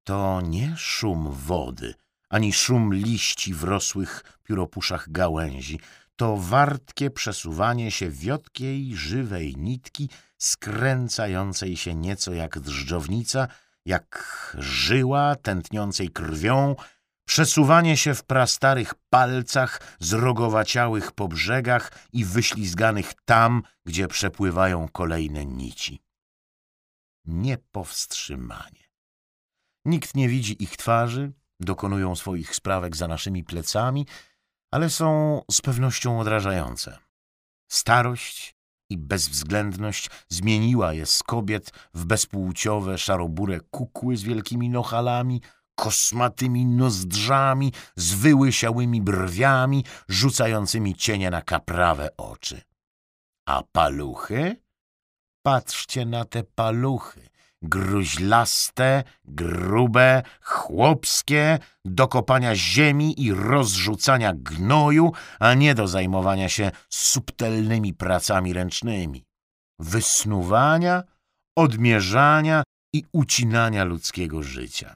to nie szum wody, ani szum liści w rosłych pióropuszach gałęzi, to wartkie przesuwanie się wiotkiej, żywej nitki, skręcającej się nieco jak drżdżownica jak żyła tętniącej krwią, przesuwanie się w prastarych palcach, zrogowaciałych po brzegach i wyślizganych tam, gdzie przepływają kolejne nici. Niepowstrzymanie. Nikt nie widzi ich twarzy, dokonują swoich sprawek za naszymi plecami, ale są z pewnością odrażające. Starość i bezwzględność zmieniła je z kobiet w bezpłciowe, szarobure kukły z wielkimi nochalami, kosmatymi nozdrzami, z wyłysiałymi brwiami, rzucającymi cienie na kaprawe oczy. A paluchy? Patrzcie na te paluchy, gruźlaste, grube, chłopskie, do kopania ziemi i rozrzucania gnoju, a nie do zajmowania się subtelnymi pracami ręcznymi, wysnuwania, odmierzania i ucinania ludzkiego życia.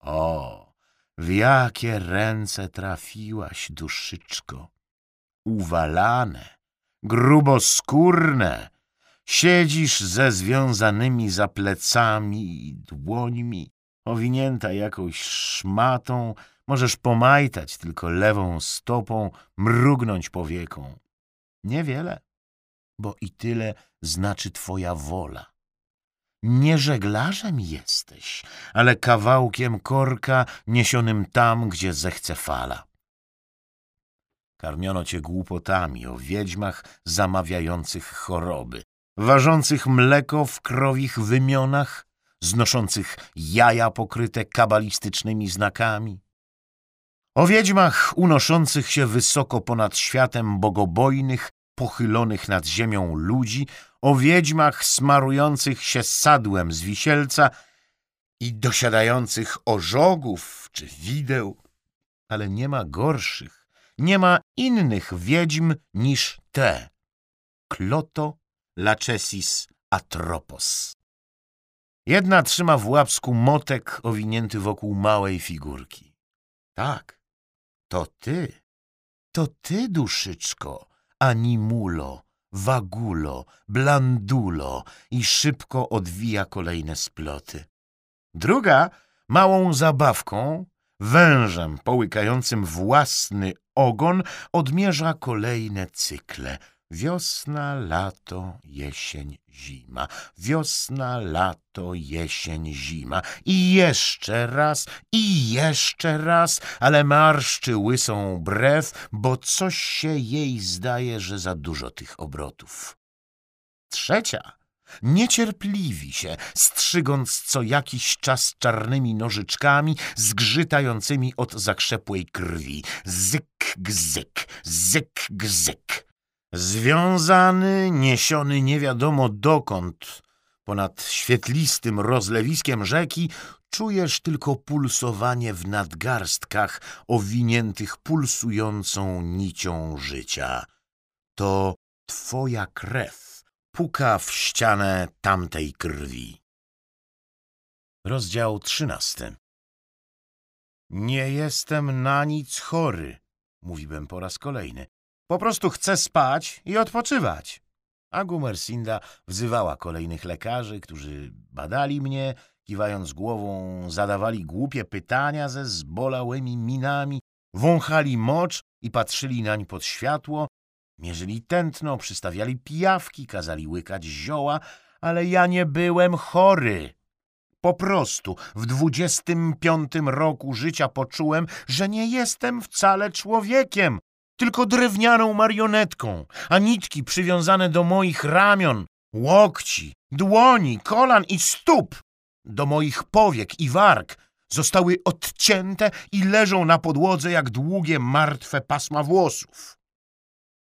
O, w jakie ręce trafiłaś, duszyczko! Uwalane, gruboskórne, Siedzisz ze związanymi za plecami i dłońmi, owinięta jakąś szmatą, możesz pomajtać tylko lewą stopą, mrugnąć powieką. Niewiele, bo i tyle znaczy twoja wola. Nie żeglarzem jesteś, ale kawałkiem korka niesionym tam, gdzie zechce fala. Karmiono cię głupotami o wiedźmach zamawiających choroby, ważących mleko w krowich wymionach, znoszących jaja pokryte kabalistycznymi znakami. O wiedźmach unoszących się wysoko ponad światem bogobojnych, pochylonych nad ziemią ludzi, o wiedźmach smarujących się sadłem z wisielca i dosiadających ożogów czy wideł, ale nie ma gorszych, nie ma innych wiedźm niż te. Kloto Lachesis atropos. Jedna trzyma w łapsku motek owinięty wokół małej figurki. Tak, to ty, to ty, duszyczko, animulo, wagulo, blandulo i szybko odwija kolejne sploty. Druga małą zabawką, wężem połykającym własny ogon, odmierza kolejne cykle – Wiosna, lato, jesień, zima. Wiosna, lato, jesień, zima. I jeszcze raz, i jeszcze raz, ale marszczy łysą brew, bo coś się jej zdaje, że za dużo tych obrotów. Trzecia niecierpliwi się, strzygąc co jakiś czas czarnymi nożyczkami zgrzytającymi od zakrzepłej krwi. Zyk, gzyk, zyk, gzyk. Związany, niesiony nie wiadomo dokąd, ponad świetlistym rozlewiskiem rzeki, czujesz tylko pulsowanie w nadgarstkach owiniętych pulsującą nicią życia. To twoja krew puka w ścianę tamtej krwi. Rozdział trzynasty Nie jestem na nic chory, mówiłem po raz kolejny. Po prostu chcę spać i odpoczywać. A Gumersinda wzywała kolejnych lekarzy, którzy badali mnie, kiwając głową, zadawali głupie pytania ze zbolałymi minami, wąchali mocz i patrzyli nań pod światło, mierzyli tętno, przystawiali pijawki, kazali łykać zioła, ale ja nie byłem chory. Po prostu w dwudziestym piątym roku życia poczułem, że nie jestem wcale człowiekiem, tylko drewnianą marionetką, a nitki przywiązane do moich ramion, łokci, dłoni, kolan i stóp, do moich powiek i warg zostały odcięte i leżą na podłodze jak długie, martwe pasma włosów.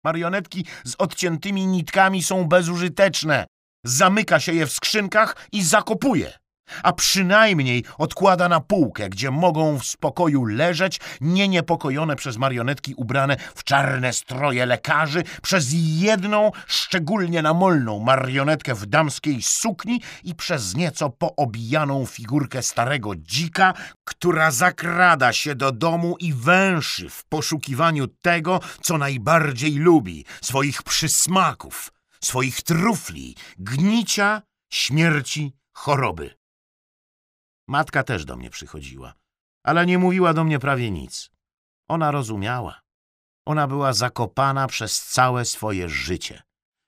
Marionetki z odciętymi nitkami są bezużyteczne. Zamyka się je w skrzynkach i zakopuje a przynajmniej odkłada na półkę, gdzie mogą w spokoju leżeć, nie niepokojone przez marionetki ubrane w czarne stroje lekarzy, przez jedną, szczególnie namolną marionetkę w damskiej sukni i przez nieco poobijaną figurkę starego dzika, która zakrada się do domu i węszy w poszukiwaniu tego, co najbardziej lubi, swoich przysmaków, swoich trufli, gnicia, śmierci, choroby. Matka też do mnie przychodziła, ale nie mówiła do mnie prawie nic. Ona rozumiała. Ona była zakopana przez całe swoje życie,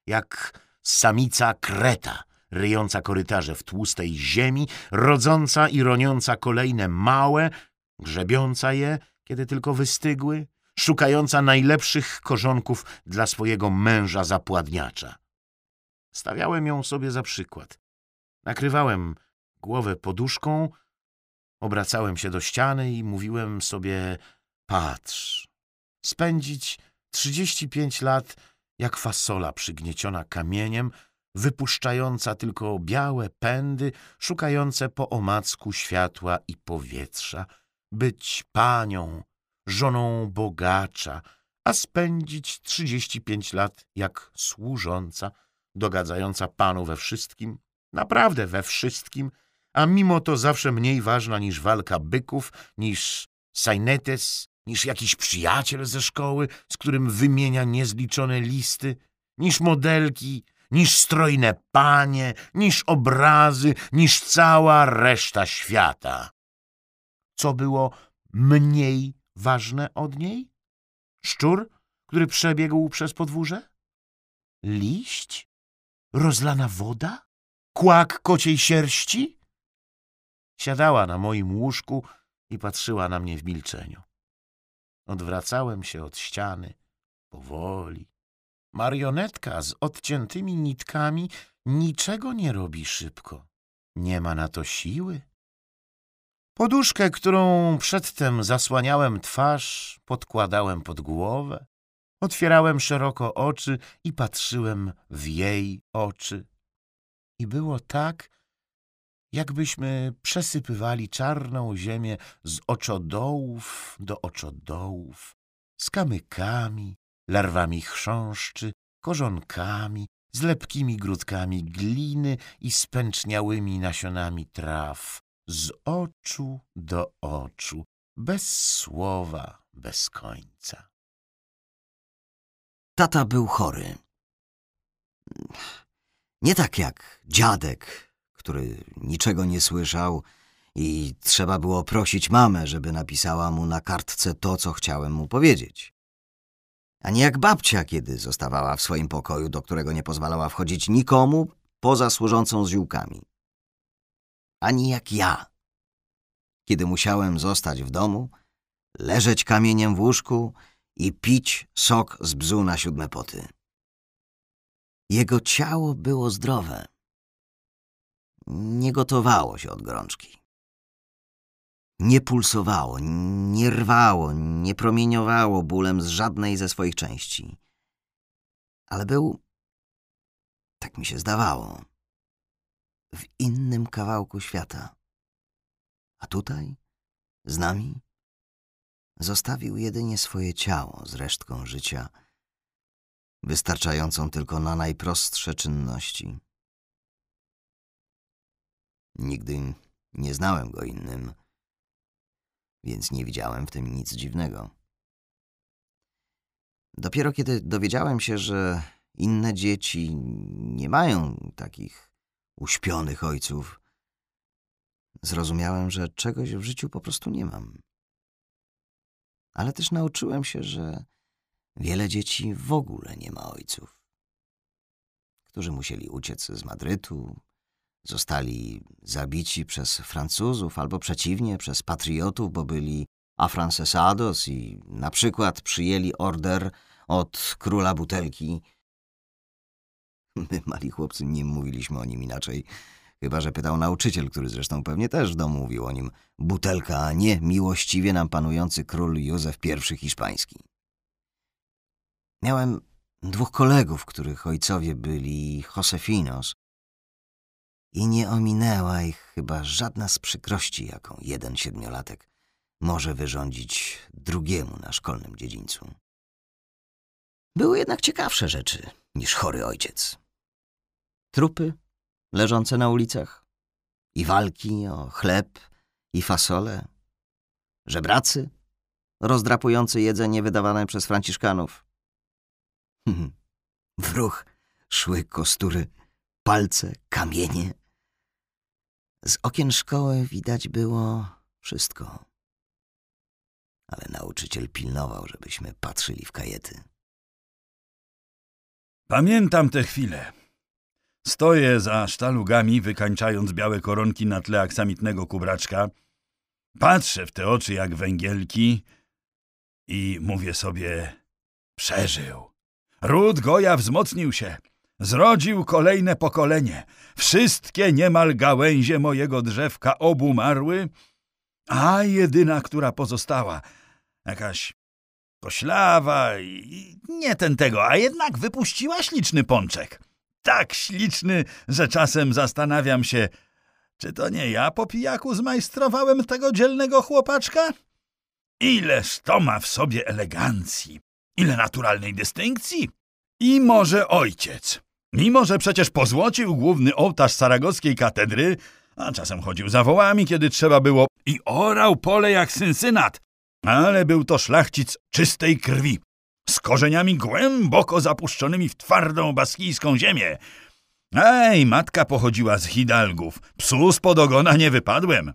jak samica kreta, ryjąca korytarze w tłustej ziemi, rodząca i roniąca kolejne małe, grzebiąca je, kiedy tylko wystygły, szukająca najlepszych korzonków dla swojego męża zapładniacza. Stawiałem ją sobie za przykład. Nakrywałem głowę poduszką, obracałem się do ściany i mówiłem sobie patrz, spędzić trzydzieści pięć lat jak fasola przygnieciona kamieniem, wypuszczająca tylko białe pędy, szukające po omacku światła i powietrza, być panią, żoną bogacza, a spędzić trzydzieści pięć lat jak służąca, dogadzająca panu we wszystkim, naprawdę we wszystkim, a mimo to zawsze mniej ważna niż walka byków, niż sajnetes, niż jakiś przyjaciel ze szkoły, z którym wymienia niezliczone listy, niż modelki, niż strojne panie, niż obrazy, niż cała reszta świata. Co było mniej ważne od niej? Szczur, który przebiegł przez podwórze? Liść? Rozlana woda? Kłak kociej sierści? Siadała na moim łóżku i patrzyła na mnie w milczeniu. Odwracałem się od ściany, powoli. Marionetka z odciętymi nitkami niczego nie robi szybko. Nie ma na to siły. Poduszkę, którą przedtem zasłaniałem twarz, podkładałem pod głowę. Otwierałem szeroko oczy i patrzyłem w jej oczy. I było tak, jakbyśmy przesypywali czarną ziemię z oczodołów do oczodołów, z kamykami, larwami chrząszczy, korzonkami, z lepkimi grudkami gliny i spęczniałymi nasionami traw, z oczu do oczu, bez słowa, bez końca. Tata był chory. Nie tak jak dziadek, który niczego nie słyszał i trzeba było prosić mamę, żeby napisała mu na kartce to, co chciałem mu powiedzieć. Ani jak babcia, kiedy zostawała w swoim pokoju, do którego nie pozwalała wchodzić nikomu poza służącą z ziółkami. Ani jak ja, kiedy musiałem zostać w domu, leżeć kamieniem w łóżku i pić sok z bzu na siódme poty. Jego ciało było zdrowe. Nie gotowało się od gorączki. Nie pulsowało, nie rwało, nie promieniowało bólem z żadnej ze swoich części. Ale był, tak mi się zdawało, w innym kawałku świata. A tutaj, z nami, zostawił jedynie swoje ciało z resztką życia, wystarczającą tylko na najprostsze czynności. Nigdy nie znałem go innym, więc nie widziałem w tym nic dziwnego. Dopiero kiedy dowiedziałem się, że inne dzieci nie mają takich uśpionych ojców, zrozumiałem, że czegoś w życiu po prostu nie mam. Ale też nauczyłem się, że wiele dzieci w ogóle nie ma ojców, którzy musieli uciec z Madrytu, zostali zabici przez Francuzów albo przeciwnie przez patriotów, bo byli afrancesados i na przykład przyjęli order od króla butelki. My, mali chłopcy, nie mówiliśmy o nim inaczej, chyba że pytał nauczyciel, który zresztą pewnie też w domu mówił o nim butelka, a nie miłościwie nam panujący król Józef I hiszpański. Miałem dwóch kolegów, których ojcowie byli Josefinos, i nie ominęła ich chyba żadna z przykrości, jaką jeden siedmiolatek może wyrządzić drugiemu na szkolnym dziedzińcu. Były jednak ciekawsze rzeczy niż chory ojciec. Trupy leżące na ulicach i walki o chleb i fasole, żebracy rozdrapujący jedzenie wydawane przez franciszkanów. W ruch szły kostury, palce, kamienie, z okien szkoły widać było wszystko. Ale nauczyciel pilnował, żebyśmy patrzyli w kajety. Pamiętam te chwile. Stoję za sztalugami, wykańczając białe koronki na tle aksamitnego kubraczka. Patrzę w te oczy jak węgielki i mówię sobie, przeżył. Ród Goja wzmocnił się. Zrodził kolejne pokolenie. Wszystkie niemal gałęzie mojego drzewka obumarły, a jedyna, która pozostała, jakaś koślawa i nie ten tego, a jednak wypuściła śliczny pączek. tak śliczny, że czasem zastanawiam się, czy to nie ja po pijaku zmajstrowałem tego dzielnego chłopaczka? Ileż to ma w sobie elegancji, ile naturalnej dystynkcji. I może ojciec, mimo że przecież pozłocił główny ołtarz saragockiej katedry, a czasem chodził za wołami, kiedy trzeba było, i orał pole jak synsynat, ale był to szlachcic czystej krwi, z korzeniami głęboko zapuszczonymi w twardą baskijską ziemię. Ej, matka pochodziła z Hidalgów, psu spod ogona nie wypadłem.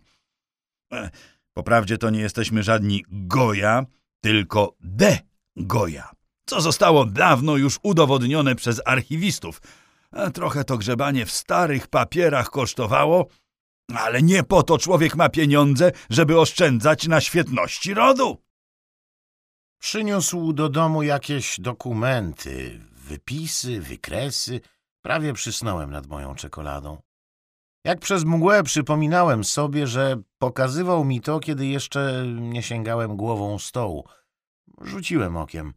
E, poprawdzie to nie jesteśmy żadni Goja, tylko de Goja, co zostało dawno już udowodnione przez archiwistów. Trochę to grzebanie w starych papierach kosztowało, ale nie po to człowiek ma pieniądze, żeby oszczędzać na świetności rodu. Przyniósł do domu jakieś dokumenty, wypisy, wykresy. Prawie przysnąłem nad moją czekoladą. Jak przez mgłę przypominałem sobie, że pokazywał mi to, kiedy jeszcze nie sięgałem głową stołu. Rzuciłem okiem.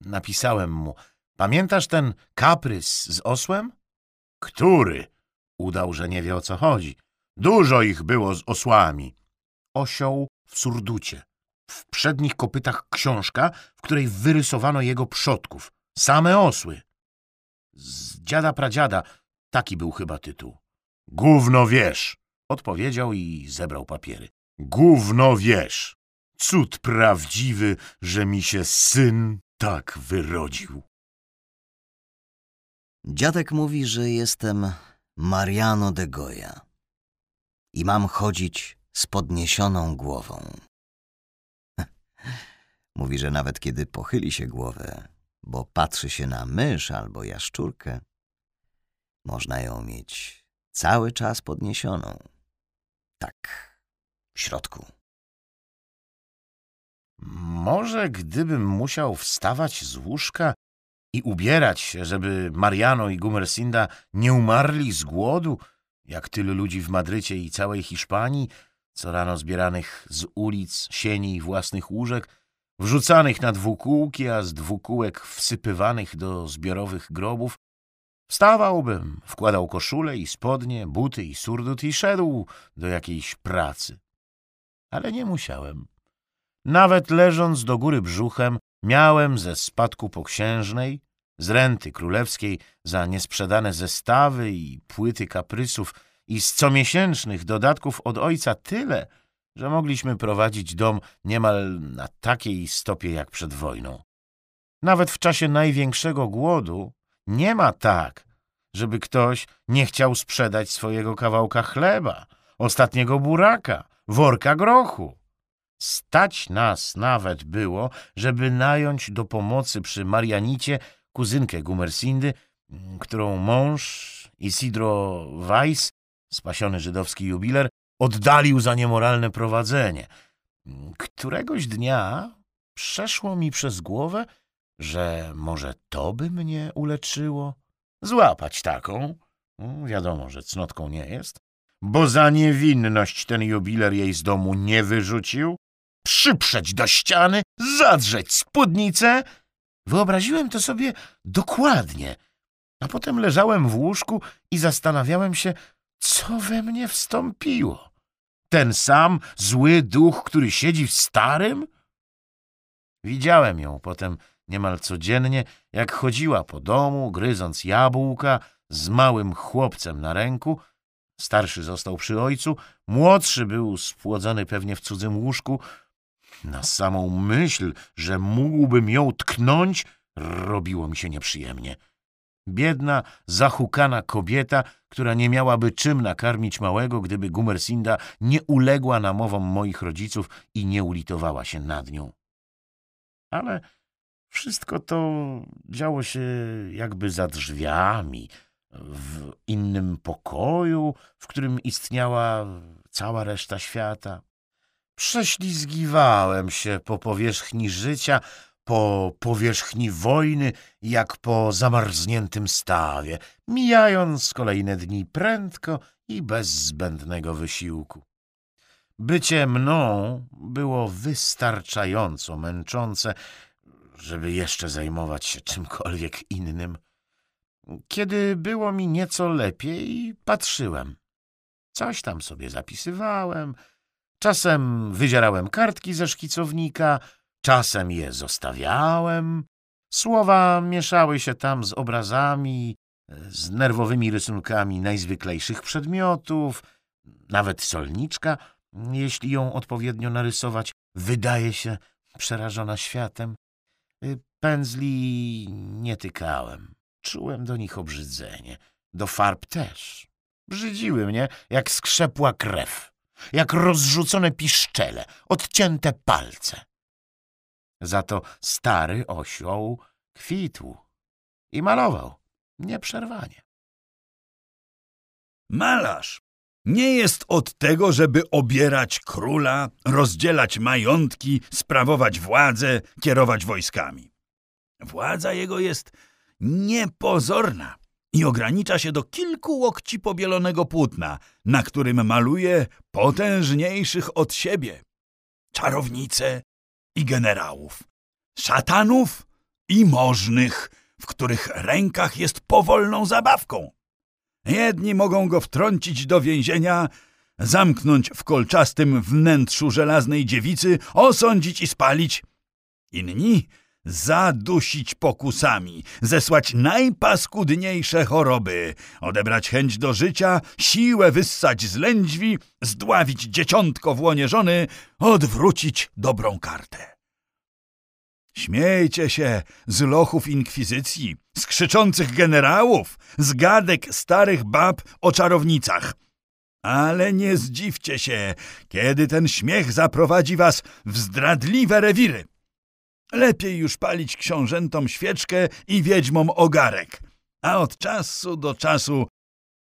Napisałem mu. Pamiętasz ten kaprys z osłem? Który? Udał, że nie wie o co chodzi. Dużo ich było z osłami. Osioł w surducie. W przednich kopytach książka, w której wyrysowano jego przodków. Same osły. Z dziada pradziada, taki był chyba tytuł. Gówno wiesz, odpowiedział i zebrał papiery. Gówno wiesz. Cud prawdziwy, że mi się syn tak wyrodził. Dziadek mówi, że jestem Mariano de Goya i mam chodzić z podniesioną głową. Mówi, że nawet kiedy pochyli się głowę, bo patrzy się na mysz albo jaszczurkę, można ją mieć cały czas podniesioną. Tak, w środku. Może gdybym musiał wstawać z łóżka i ubierać się, żeby Mariano i Gumersinda nie umarli z głodu, jak tylu ludzi w Madrycie i całej Hiszpanii, co rano zbieranych z ulic, sieni i własnych łóżek, wrzucanych na dwukółki, a z dwukółek wsypywanych do zbiorowych grobów, wstawałbym, wkładał koszulę i spodnie, buty i surdut i szedł do jakiejś pracy. Ale nie musiałem. Nawet leżąc do góry brzuchem, miałem ze spadku poksiężnej, z renty królewskiej za niesprzedane zestawy i płyty kaprysów i z comiesięcznych dodatków od ojca tyle, że mogliśmy prowadzić dom niemal na takiej stopie jak przed wojną. Nawet w czasie największego głodu nie ma tak, żeby ktoś nie chciał sprzedać swojego kawałka chleba, ostatniego buraka, worka grochu. Stać nas nawet było, żeby nająć do pomocy przy Marianicie kuzynkę Gumersindy, którą mąż Isidro Weiss, spasiony żydowski jubiler, oddalił za niemoralne prowadzenie. Któregoś dnia przeszło mi przez głowę, że może to by mnie uleczyło. Złapać taką, no, wiadomo, że cnotką nie jest, bo za niewinność ten jubiler jej z domu nie wyrzucił, przyprzeć do ściany, zadrzeć spódnicę. Wyobraziłem to sobie dokładnie, a potem leżałem w łóżku i zastanawiałem się, co we mnie wstąpiło. Ten sam zły duch, który siedzi w starym? Widziałem ją potem niemal codziennie, jak chodziła po domu, gryząc jabłka z małym chłopcem na ręku. Starszy został przy ojcu, młodszy był spłodzony pewnie w cudzym łóżku. Na samą myśl, że mógłbym ją tknąć, robiło mi się nieprzyjemnie. Biedna, zahukana kobieta, która nie miałaby czym nakarmić małego, gdyby Gumersinda nie uległa namowom moich rodziców i nie ulitowała się nad nią. Ale wszystko to działo się jakby za drzwiami, w innym pokoju, w którym istniała cała reszta świata. Prześlizgiwałem się po powierzchni życia, po powierzchni wojny, jak po zamarzniętym stawie, mijając kolejne dni prędko i bez zbędnego wysiłku. Bycie mną było wystarczająco męczące, żeby jeszcze zajmować się czymkolwiek innym. Kiedy było mi nieco lepiej, patrzyłem. Coś tam sobie zapisywałem. Czasem wydzierałem kartki ze szkicownika, czasem je zostawiałem. Słowa mieszały się tam z obrazami, z nerwowymi rysunkami najzwyklejszych przedmiotów. Nawet solniczka, jeśli ją odpowiednio narysować, wydaje się przerażona światem. Pędzli nie tykałem. Czułem do nich obrzydzenie. Do farb też. Brzydziły mnie, jak skrzepła krew, jak rozrzucone piszczele, odcięte palce. Za to stary osioł kwitł i malował nieprzerwanie. Malarz nie jest od tego, żeby obierać króla, rozdzielać majątki, sprawować władzę, kierować wojskami. Władza jego jest niepozorna i ogranicza się do kilku łokci pobielonego płótna, na którym maluje potężniejszych od siebie. Czarownice i generałów, szatanów i możnych, w których rękach jest powolną zabawką. Jedni mogą go wtrącić do więzienia, zamknąć w kolczastym wnętrzu żelaznej dziewicy, osądzić i spalić. Inni zadusić pokusami, zesłać najpaskudniejsze choroby, odebrać chęć do życia, siłę wyssać z lędźwi, zdławić dzieciątko w łonie żony, odwrócić dobrą kartę. Śmiejcie się z lochów inkwizycji, z krzyczących generałów, z gadek starych bab o czarownicach. Ale nie zdziwcie się, kiedy ten śmiech zaprowadzi was w zdradliwe rewiry. Lepiej już palić książętom świeczkę i wiedźmom ogarek, a od czasu do czasu,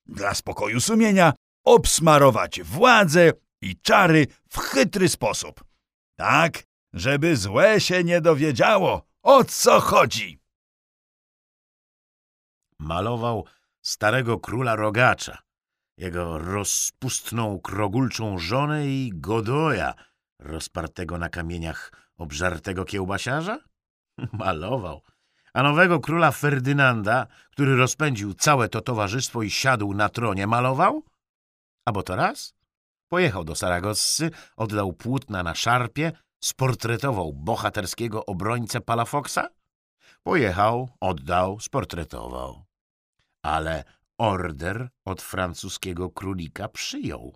dla spokoju sumienia, obsmarować władzę i czary w chytry sposób. Tak, żeby złe się nie dowiedziało, o co chodzi. Malował starego króla rogacza, jego rozpustną krogulczą żonę i Godoja, rozpartego na kamieniach obżartego kiełbasiarza? Malował. A nowego króla Ferdynanda, który rozpędził całe to towarzystwo i siadł na tronie, malował? A bo to raz? Pojechał do Saragossy, oddał płótna na szarpie, sportretował bohaterskiego obrońcę Palafoksa? Pojechał, oddał, sportretował. Ale order od francuskiego królika przyjął.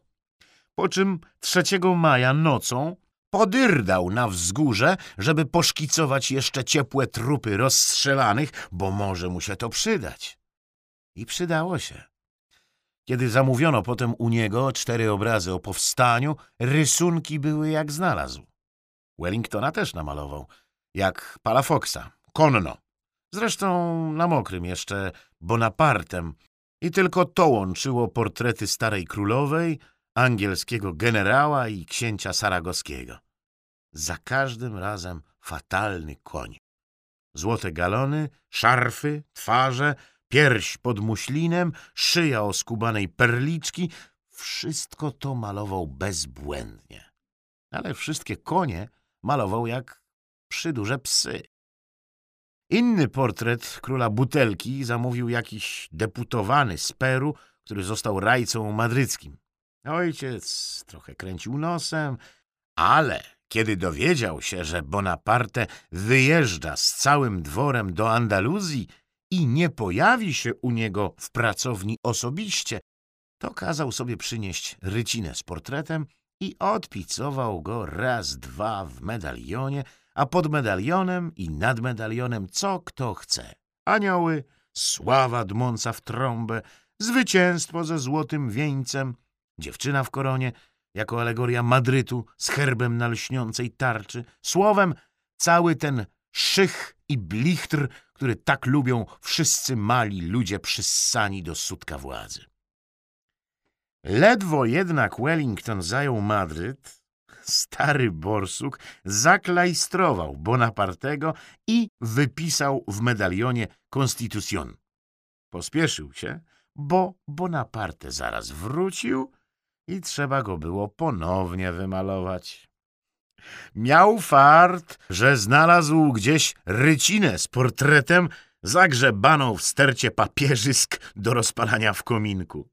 Po czym 3 maja nocą podyrdał na wzgórze, żeby poszkicować jeszcze ciepłe trupy rozstrzelanych, bo może mu się to przydać. I przydało się. Kiedy zamówiono potem u niego cztery obrazy o powstaniu, rysunki były jak znalazł. Wellingtona też namalował, jak Palafoxa, konno. Zresztą na mokrym jeszcze Bonapartem. I tylko to łączyło portrety starej królowej, angielskiego generała i księcia saragoskiego. Za każdym razem fatalny koń. Złote galony, szarfy, twarze, pierś pod muślinem, szyja o skubanej perliczki – wszystko to malował bezbłędnie. Ale wszystkie konie malował jak przyduże psy. Inny portret króla Butelki zamówił jakiś deputowany z Peru, który został rajcą madryckim. Ojciec trochę kręcił nosem, ale kiedy dowiedział się, że Bonaparte wyjeżdża z całym dworem do Andaluzji i nie pojawi się u niego w pracowni osobiście, to kazał sobie przynieść rycinę z portretem i odpicował go raz, dwa w medalionie, a pod medalionem i nad medalionem co kto chce. Anioły, sława dmąca w trąbę, zwycięstwo ze złotym wieńcem, dziewczyna w koronie, jako alegoria Madrytu z herbem na lśniącej tarczy, słowem cały ten szych i blichtr, który tak lubią wszyscy mali ludzie przyssani do sutka władzy. Ledwo jednak Wellington zajął Madryt, stary borsuk zaklajstrował Bonapartego i wypisał w medalionie Constitution. Pospieszył się, bo Bonaparte zaraz wrócił i trzeba go było ponownie wymalować. Miał fart, że znalazł gdzieś rycinę z portretem zagrzebano w stercie papierzysk do rozpalania w kominku.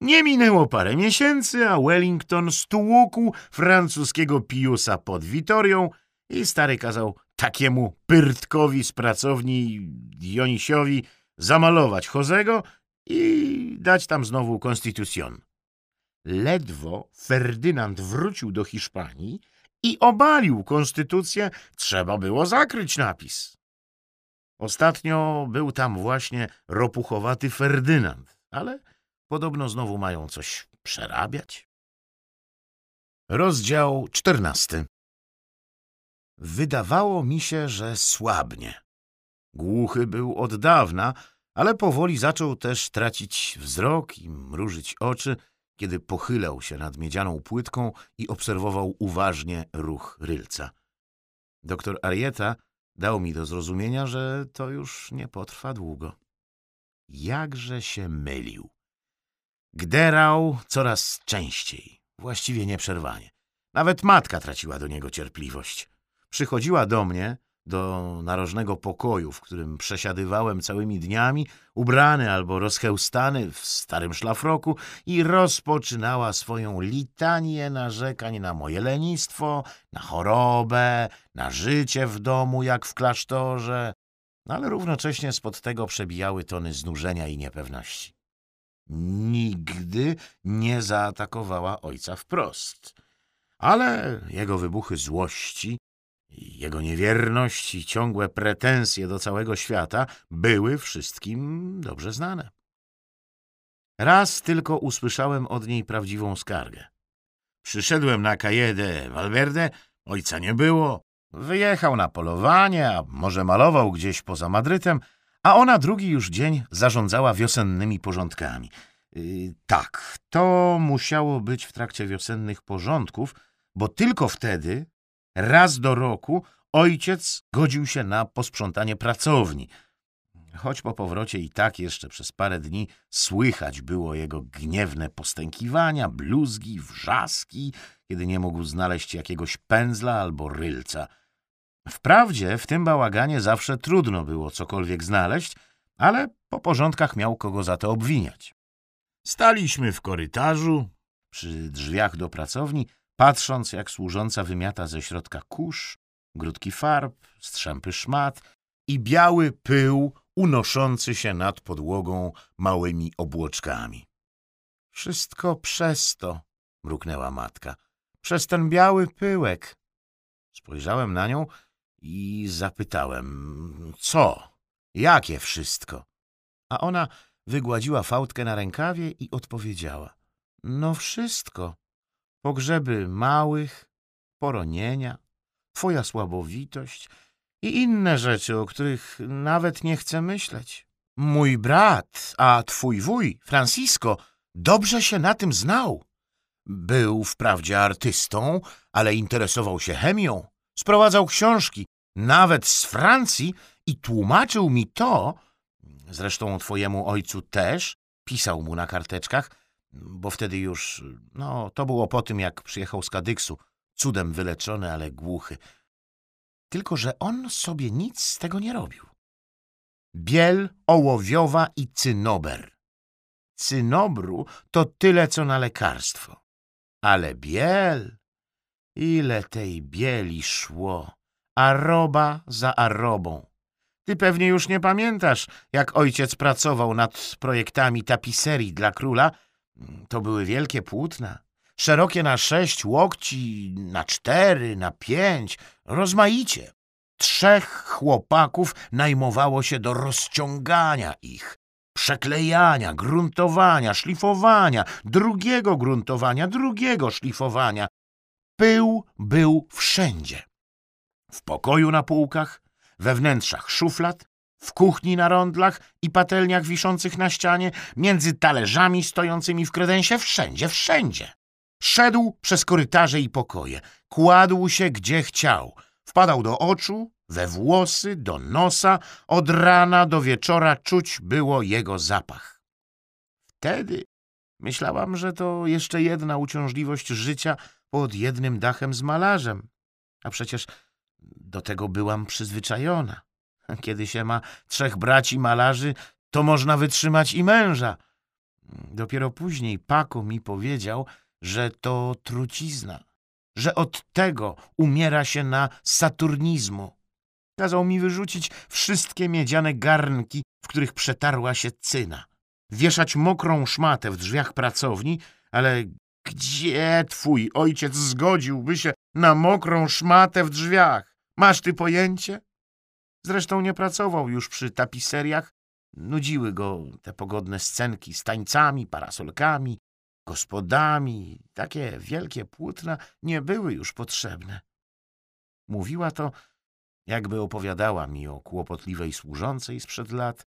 Nie minęło parę miesięcy, a Wellington stłukł francuskiego Piusa pod Witorią i stary kazał takiemu pyrtkowi z pracowni Dionisiowi zamalować Jozego i dać tam znowu konstytucjon. Ledwo Ferdynand wrócił do Hiszpanii i obalił konstytucję, trzeba było zakryć napis. Ostatnio był tam właśnie ropuchowaty Ferdynand, ale podobno znowu mają coś przerabiać. Rozdział czternasty Wydawało mi się, że słabnie. Głuchy był od dawna, ale powoli zaczął też tracić wzrok i mrużyć oczy, kiedy pochylał się nad miedzianą płytką i obserwował uważnie ruch rylca. Doktor Arieta dał mi do zrozumienia, że to już nie potrwa długo. Jakże się mylił. Gderał coraz częściej, właściwie nieprzerwanie. Nawet matka traciła do niego cierpliwość. Przychodziła do mnie, do narożnego pokoju, w którym przesiadywałem całymi dniami, ubrany albo rozchełstany w starym szlafroku i rozpoczynała swoją litanię narzekań na moje lenistwo, na chorobę, na życie w domu jak w klasztorze, ale równocześnie spod tego przebijały tony znużenia i niepewności. Nigdy nie zaatakowała ojca wprost, ale jego wybuchy złości jego niewierność i ciągłe pretensje do całego świata były wszystkim dobrze znane. Raz tylko usłyszałem od niej prawdziwą skargę. Przyszedłem na Calle Valverde, ojca nie było. Wyjechał na polowanie, a może malował gdzieś poza Madrytem, a ona drugi już dzień zarządzała wiosennymi porządkami. Yy, tak, to musiało być w trakcie wiosennych porządków, bo tylko wtedy Raz do roku ojciec godził się na posprzątanie pracowni, choć po powrocie i tak jeszcze przez parę dni słychać było jego gniewne postękiwania, bluzgi, wrzaski, kiedy nie mógł znaleźć jakiegoś pędzla albo rylca. Wprawdzie w tym bałaganie zawsze trudno było cokolwiek znaleźć, ale po porządkach miał kogo za to obwiniać. Staliśmy w korytarzu, przy drzwiach do pracowni, patrząc jak służąca wymiata ze środka kurz, grudki farb, strzępy szmat i biały pył unoszący się nad podłogą małymi obłoczkami. Wszystko przez to, mruknęła matka, przez ten biały pyłek. Spojrzałem na nią i zapytałem, co, jakie wszystko? A ona wygładziła fałdkę na rękawie i odpowiedziała, no wszystko pogrzeby małych, poronienia, twoja słabowitość i inne rzeczy, o których nawet nie chcę myśleć. Mój brat, a twój wuj, Francisco, dobrze się na tym znał. Był wprawdzie artystą, ale interesował się chemią, sprowadzał książki, nawet z Francji i tłumaczył mi to, zresztą twojemu ojcu też, pisał mu na karteczkach, bo wtedy już, no, to było po tym, jak przyjechał z Kadyksu, cudem wyleczony, ale głuchy. Tylko, że on sobie nic z tego nie robił. Biel, ołowiowa i cynober. Cynobru to tyle, co na lekarstwo. Ale biel, ile tej bieli szło, aroba za arobą. Ty pewnie już nie pamiętasz, jak ojciec pracował nad projektami tapiserii dla króla, to były wielkie płótna, szerokie na sześć łokci, na cztery, na pięć, rozmaicie. Trzech chłopaków najmowało się do rozciągania ich, przeklejania, gruntowania, szlifowania, drugiego gruntowania, drugiego szlifowania. Pył był wszędzie. W pokoju na półkach, we wnętrzach szuflad, w kuchni na rondlach i patelniach wiszących na ścianie, między talerzami stojącymi w kredensie, wszędzie, wszędzie. Szedł przez korytarze i pokoje, kładł się gdzie chciał, wpadał do oczu, we włosy, do nosa, od rana do wieczora czuć było jego zapach. Wtedy myślałam, że to jeszcze jedna uciążliwość życia pod jednym dachem z malarzem, a przecież do tego byłam przyzwyczajona. Kiedy się ma trzech braci malarzy, to można wytrzymać i męża. Dopiero później Paco mi powiedział, że to trucizna, że od tego umiera się na saturnizmu. Kazał mi wyrzucić wszystkie miedziane garnki, w których przetarła się cyna. Wieszać mokrą szmatę w drzwiach pracowni, ale gdzie twój ojciec zgodziłby się na mokrą szmatę w drzwiach? Masz ty pojęcie? Zresztą nie pracował już przy tapiseriach. Nudziły go te pogodne scenki z tańcami, parasolkami, gospodami. Takie wielkie płótna nie były już potrzebne. Mówiła to, jakby opowiadała mi o kłopotliwej służącej sprzed lat,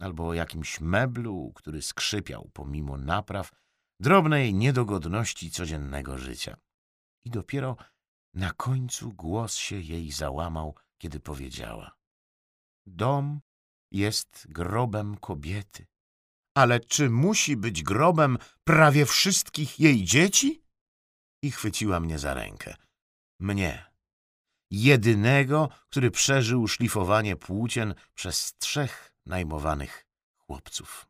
albo o jakimś meblu, który skrzypiał pomimo napraw, drobnej niedogodności codziennego życia. I dopiero na końcu głos się jej załamał, kiedy powiedziała: Dom jest grobem kobiety. Ale czy musi być grobem prawie wszystkich jej dzieci? I chwyciła mnie za rękę. Mnie, jedynego, który przeżył szlifowanie płócien przez trzech najmowanych chłopców.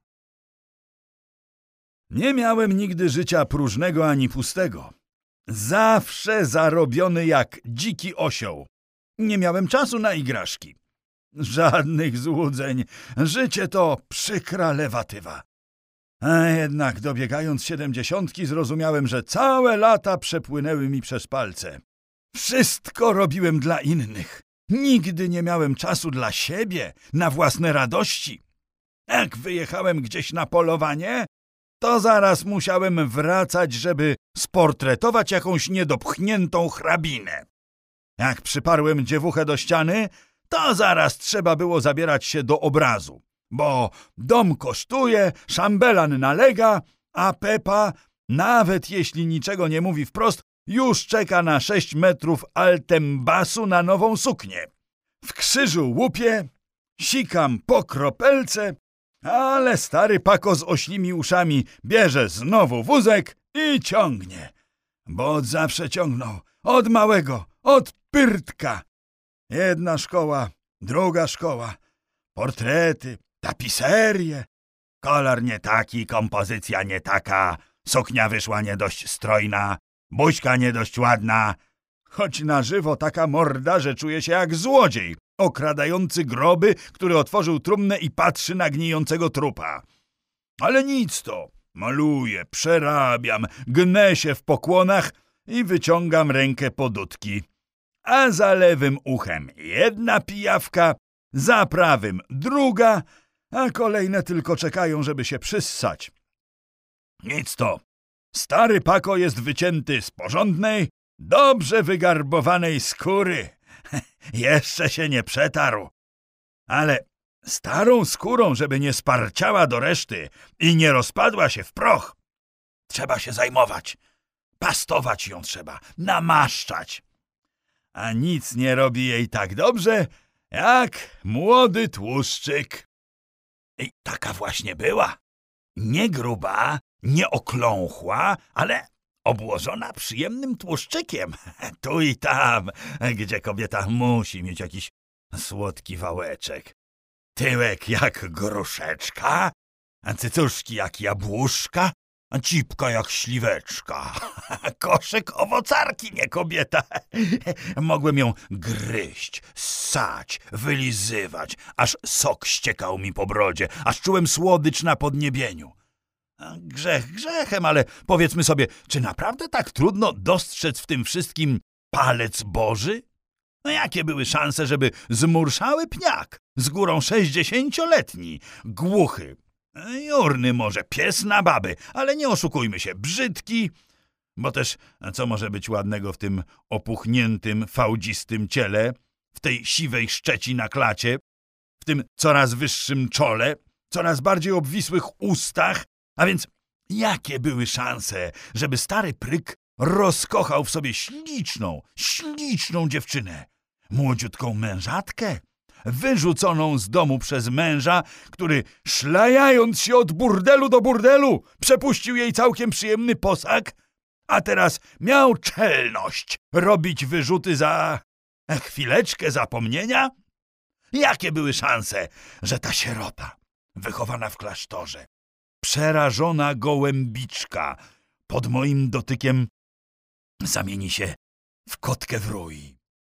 Nie miałem nigdy życia próżnego ani pustego. Zawsze zarobiony jak dziki osioł. Nie miałem czasu na igraszki. Żadnych złudzeń. Życie to przykra lewatywa. A jednak dobiegając siedemdziesiątki zrozumiałem, że całe lata przepłynęły mi przez palce. Wszystko robiłem dla innych. Nigdy nie miałem czasu dla siebie, na własne radości. Jak wyjechałem gdzieś na polowanie, to zaraz musiałem wracać, żeby sportretować jakąś niedopchniętą hrabinę. Jak przyparłem dziewuchę do ściany, to zaraz trzeba było zabierać się do obrazu, bo dom kosztuje, szambelan nalega, a Pepa, nawet jeśli niczego nie mówi wprost, już czeka na sześć metrów altem basu na nową suknię. W krzyżu łupię, sikam po kropelce, ale stary pako z oślimi uszami bierze znowu wózek i ciągnie. Bo od zawsze ciągnął, od małego, od pyrtka. Jedna szkoła, druga szkoła, portrety, tapiserie. Kolor nie taki, kompozycja nie taka, suknia wyszła nie dość strojna, buźka nie dość ładna. Choć na żywo taka morda, że czuje się jak złodziej, okradający groby, który otworzył trumnę i patrzy na gnijącego trupa. Ale nic to. Maluję, przerabiam, gnę się w pokłonach i wyciągam rękę po dudki. A za lewym uchem jedna pijawka, za prawym druga, a kolejne tylko czekają, żeby się przyssać. Nic to. Stary pako jest wycięty z porządnej, dobrze wygarbowanej skóry. Jeszcze się nie przetarł. Ale starą skórą, żeby nie sparciała do reszty i nie rozpadła się w proch, trzeba się zajmować. Pastować ją trzeba, namaszczać. A nic nie robi jej tak dobrze, jak młody tłuszczyk. I taka właśnie była. Nie gruba, nie okląchła, ale obłożona przyjemnym tłuszczykiem. Tu i tam, gdzie kobieta musi mieć jakiś słodki wałeczek. Tyłek jak gruszeczka, cycuszki jak jabłuszka, cipka jak śliweczka. Koszyk owocarki, nie kobieta. Mogłem ją gryźć, ssać, wylizywać, aż sok ściekał mi po brodzie, aż czułem słodycz na podniebieniu. Grzech grzechem, ale powiedzmy sobie, czy naprawdę tak trudno dostrzec w tym wszystkim palec Boży? No jakie były szanse, żeby zmurszały pniak, z górą sześćdziesięcioletni, głuchy, jurny może, pies na baby, ale nie oszukujmy się, brzydki, bo też co może być ładnego w tym opuchniętym, fałdzistym ciele, w tej siwej szczeci na klacie, w tym coraz wyższym czole, coraz bardziej obwisłych ustach, a więc jakie były szanse, żeby stary pryk rozkochał w sobie śliczną, śliczną dziewczynę, młodziutką mężatkę, wyrzuconą z domu przez męża, który szlajając się od burdelu do burdelu przepuścił jej całkiem przyjemny posag, a teraz miał czelność robić wyrzuty za chwileczkę zapomnienia? Jakie były szanse, że ta sierota, wychowana w klasztorze, przerażona gołębiczka, pod moim dotykiem zamieni się w kotkę w rój,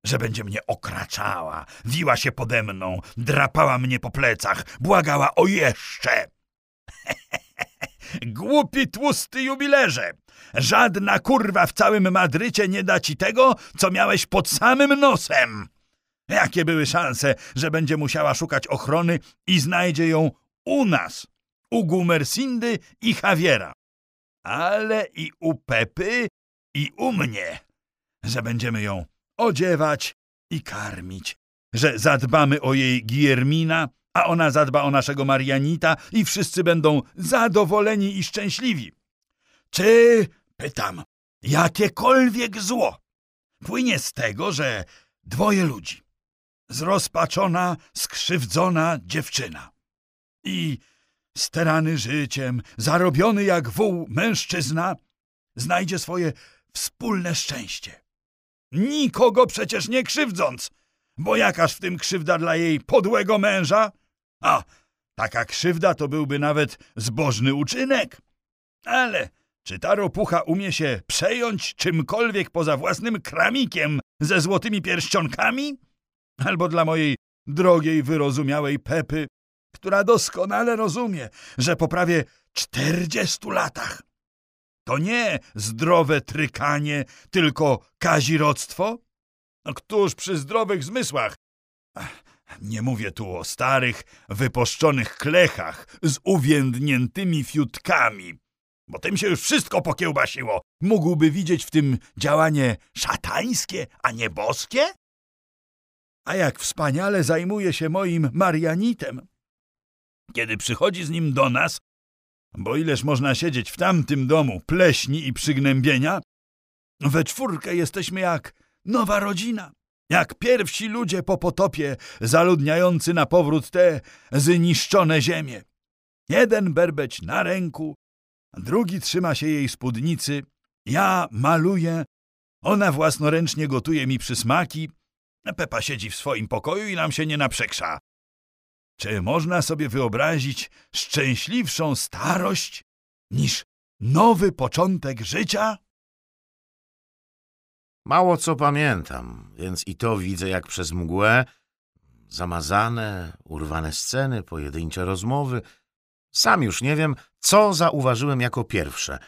że będzie mnie okraczała, wiła się pode mną, drapała mnie po plecach, błagała o jeszcze. Głupi, tłusty jubilerze! Żadna kurwa w całym Madrycie nie da ci tego, co miałeś pod samym nosem. Jakie były szanse, że będzie musiała szukać ochrony i znajdzie ją u nas, u Gumersindy i Javiera. Ale i u Pepy, i u mnie, że będziemy ją odziewać i karmić, że zadbamy o jej Giermina, a ona zadba o naszego Marianita i wszyscy będą zadowoleni i szczęśliwi. Czy, pytam, jakiekolwiek zło płynie z tego, że dwoje ludzi, zrozpaczona, skrzywdzona dziewczyna i sterany życiem, zarobiony jak wół mężczyzna, znajdzie swoje wspólne szczęście. Nikogo przecież nie krzywdząc, bo jakaż w tym krzywda dla jej podłego męża? A, taka krzywda to byłby nawet zbożny uczynek. Ale czy ta ropucha umie się przejąć czymkolwiek poza własnym kramikiem ze złotymi pierścionkami? Albo dla mojej drogiej, wyrozumiałej Pepy, która doskonale rozumie, że po prawie czterdziestu latach to nie zdrowe trykanie, tylko kazirodztwo? No, któż przy zdrowych zmysłach nie mówię tu o starych, wyposzczonych klechach z uwiędniętymi fiutkami, bo tym się już wszystko pokiełbasiło. Mógłby widzieć w tym działanie szatańskie, a nie boskie? A jak wspaniale zajmuje się moim Marianitem. Kiedy przychodzi z nim do nas, bo ileż można siedzieć w tamtym domu pleśni i przygnębienia, we czwórkę jesteśmy jak nowa rodzina. Jak pierwsi ludzie po potopie, zaludniający na powrót te zniszczone ziemie. Jeden berbeć na ręku, drugi trzyma się jej spódnicy, ja maluję, ona własnoręcznie gotuje mi przysmaki, Pepa siedzi w swoim pokoju i nam się nie naprzekrza. Czy można sobie wyobrazić szczęśliwszą starość niż nowy początek życia? Mało co pamiętam, więc i to widzę jak przez mgłę. Zamazane, urwane sceny, pojedyncze rozmowy. Sam już nie wiem, co zauważyłem jako pierwsze.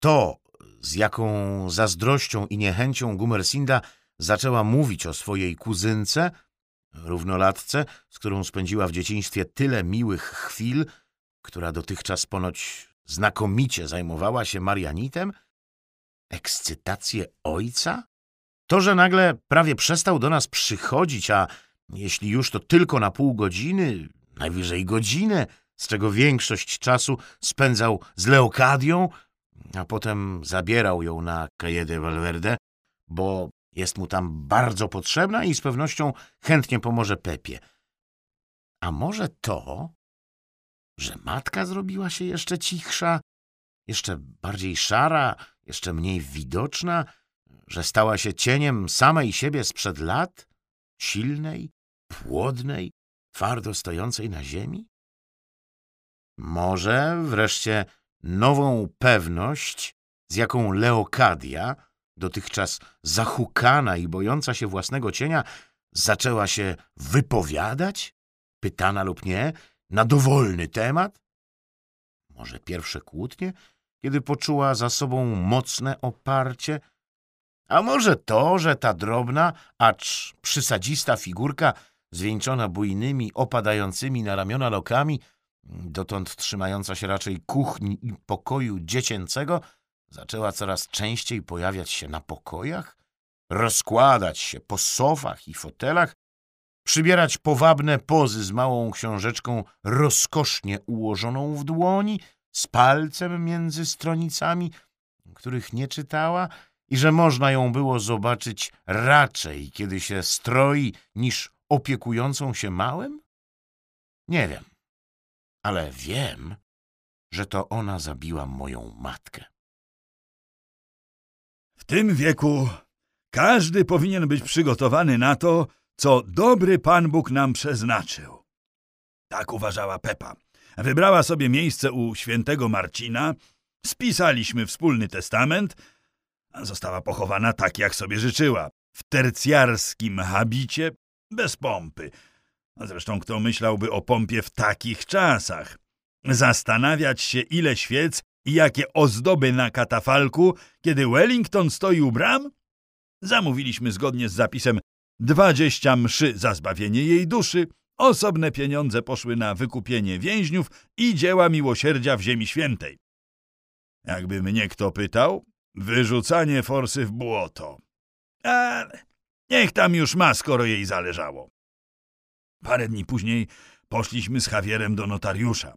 To, z jaką zazdrością i niechęcią Gumersinda zaczęła mówić o swojej kuzynce, równolatce, z którą spędziła w dzieciństwie tyle miłych chwil, która dotychczas ponoć znakomicie zajmowała się Marianitem, ekscytację ojca? To, że nagle prawie przestał do nas przychodzić, a jeśli już to tylko na pół godziny, najwyżej godzinę, z czego większość czasu spędzał z Leokadią, a potem zabierał ją na Calle de Valverde, bo jest mu tam bardzo potrzebna i z pewnością chętnie pomoże Pepie. A może to, że matka zrobiła się jeszcze cichsza, jeszcze bardziej szara, jeszcze mniej widoczna, że stała się cieniem samej siebie sprzed lat, silnej, płodnej, twardo stojącej na ziemi? Może wreszcie nową pewność, z jaką Leokadia, dotychczas zahukana i bojąca się własnego cienia, zaczęła się wypowiadać, pytana lub nie, na dowolny temat? Może pierwsze kłótnie, kiedy poczuła za sobą mocne oparcie, a może to, że ta drobna, acz przysadzista figurka, zwieńczona bujnymi, opadającymi na ramiona lokami, dotąd trzymająca się raczej kuchni i pokoju dziecięcego, zaczęła coraz częściej pojawiać się na pokojach, rozkładać się po sofach i fotelach, przybierać powabne pozy z małą książeczką rozkosznie ułożoną w dłoni, z palcem między stronicami, których nie czytała, i że można ją było zobaczyć raczej, kiedy się stroi, niż opiekującą się małym? Nie wiem, ale wiem, że to ona zabiła moją matkę. Tym wieku każdy powinien być przygotowany na to, co dobry Pan Bóg nam przeznaczył. Tak uważała Pepa. Wybrała sobie miejsce u świętego Marcina, spisaliśmy wspólny testament, została pochowana tak, jak sobie życzyła, w tercjarskim habicie, bez pompy. A zresztą kto myślałby o pompie w takich czasach? Zastanawiać się, ile świec i jakie ozdoby na katafalku, kiedy Wellington stoi u bram? Zamówiliśmy zgodnie z zapisem dwadzieścia mszy za zbawienie jej duszy, osobne pieniądze poszły na wykupienie więźniów i dzieła miłosierdzia w Ziemi Świętej. Jakby mnie kto pytał, wyrzucanie forsy w błoto. Ale niech tam już ma, skoro jej zależało. Parę dni później poszliśmy z Javierem do notariusza,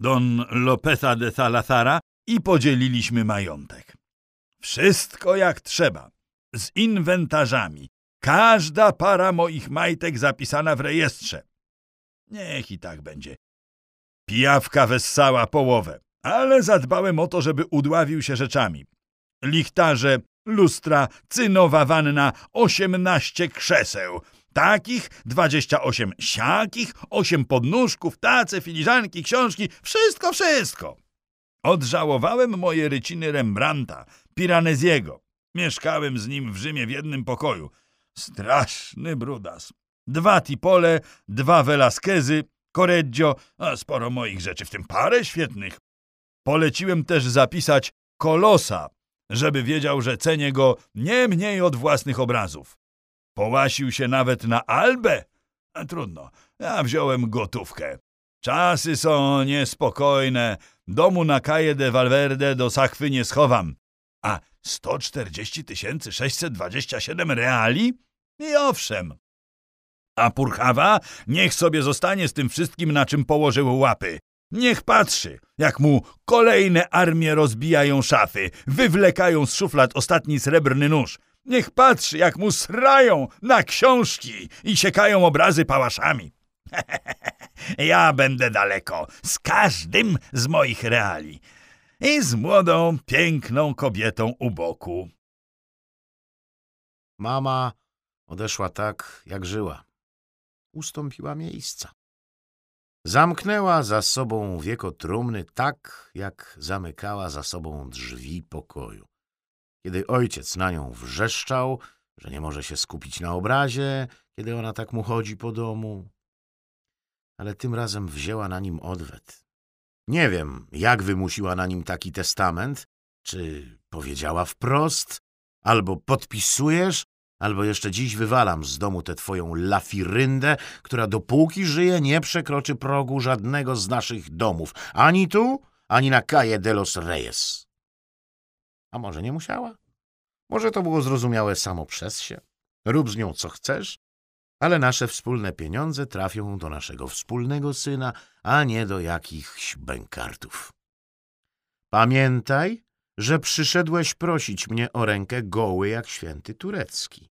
don Lopeza de Salazara i podzieliliśmy majątek. Wszystko jak trzeba, z inwentarzami, każda para moich majtek zapisana w rejestrze. Niech i tak będzie. Pijawka wessała połowę, ale zadbałem o to, żeby udławił się rzeczami. Lichtarze, lustra, cynowa wanna, osiemnaście krzeseł. Takich, dwadzieścia osiem siakich, osiem podnóżków, tace, filiżanki, książki, wszystko, wszystko. Odżałowałem moje ryciny Rembrandta, Piraneziego. Mieszkałem z nim w Rzymie w jednym pokoju. Straszny brudas. Dwa Tipole, dwa Velasquezy, Correggio, a sporo moich rzeczy, w tym parę świetnych. Poleciłem też zapisać Kolosa, żeby wiedział, że cenię go nie mniej od własnych obrazów. Połasił się nawet na Albę. Trudno, ja wziąłem gotówkę. Czasy są niespokojne. Domu na Calle de Valverde do Sachwy nie schowam. A 140 627 reali? I owszem. A Purchawa niech sobie zostanie z tym wszystkim, na czym położył łapy. Niech patrzy, jak mu kolejne armie rozbijają szafy, wywlekają z szuflad ostatni srebrny nóż. Niech patrzy, jak mu srają na książki i siekają obrazy pałaszami. ja będę daleko z każdym z moich reali i z młodą, piękną kobietą u boku. Mama odeszła tak, jak żyła. Ustąpiła miejsca. Zamknęła za sobą wieko trumny tak, jak zamykała za sobą drzwi pokoju. Kiedy ojciec na nią wrzeszczał, że nie może się skupić na obrazie, kiedy ona tak mu chodzi po domu. Ale tym razem wzięła na nim odwet. Nie wiem, jak wymusiła na nim taki testament, czy powiedziała wprost, albo podpisujesz, albo jeszcze dziś wywalam z domu tę twoją lafiryndę, która dopóki żyje nie przekroczy progu żadnego z naszych domów, ani tu, ani na Calle de los Reyes. A może nie musiała? Może to było zrozumiałe samo przez się? Rób z nią co chcesz, ale nasze wspólne pieniądze trafią do naszego wspólnego syna, a nie do jakichś bękartów. Pamiętaj, że przyszedłeś prosić mnie o rękę goły jak święty turecki,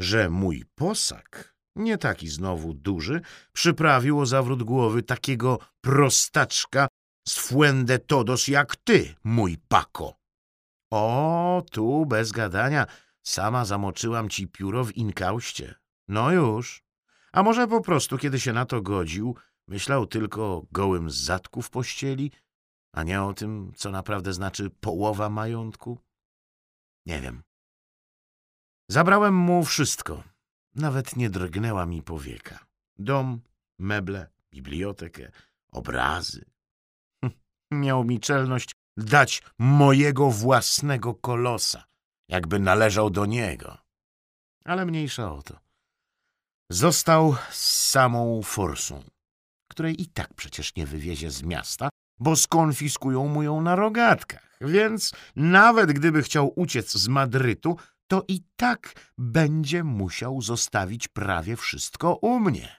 że mój posag, nie taki znowu duży, przyprawił o zawrót głowy takiego prostaczka z fuende todos jak ty, mój pako. O, tu bez gadania, sama zamoczyłam ci pióro w inkauście. No już. A może po prostu, kiedy się na to godził, myślał tylko o gołym zadku w pościeli, a nie o tym, co naprawdę znaczy połowa majątku? Nie wiem. Zabrałem mu wszystko. Nawet nie drgnęła mi powieka. Dom, meble, bibliotekę, obrazy. Hm, miał mi czelność dać mojego własnego kolosa, jakby należał do niego. Ale mniejsza o to. Został z samą forsą, której i tak przecież nie wywiezie z miasta, bo skonfiskują mu ją na rogatkach. Więc nawet gdyby chciał uciec z Madrytu, to i tak będzie musiał zostawić prawie wszystko u mnie.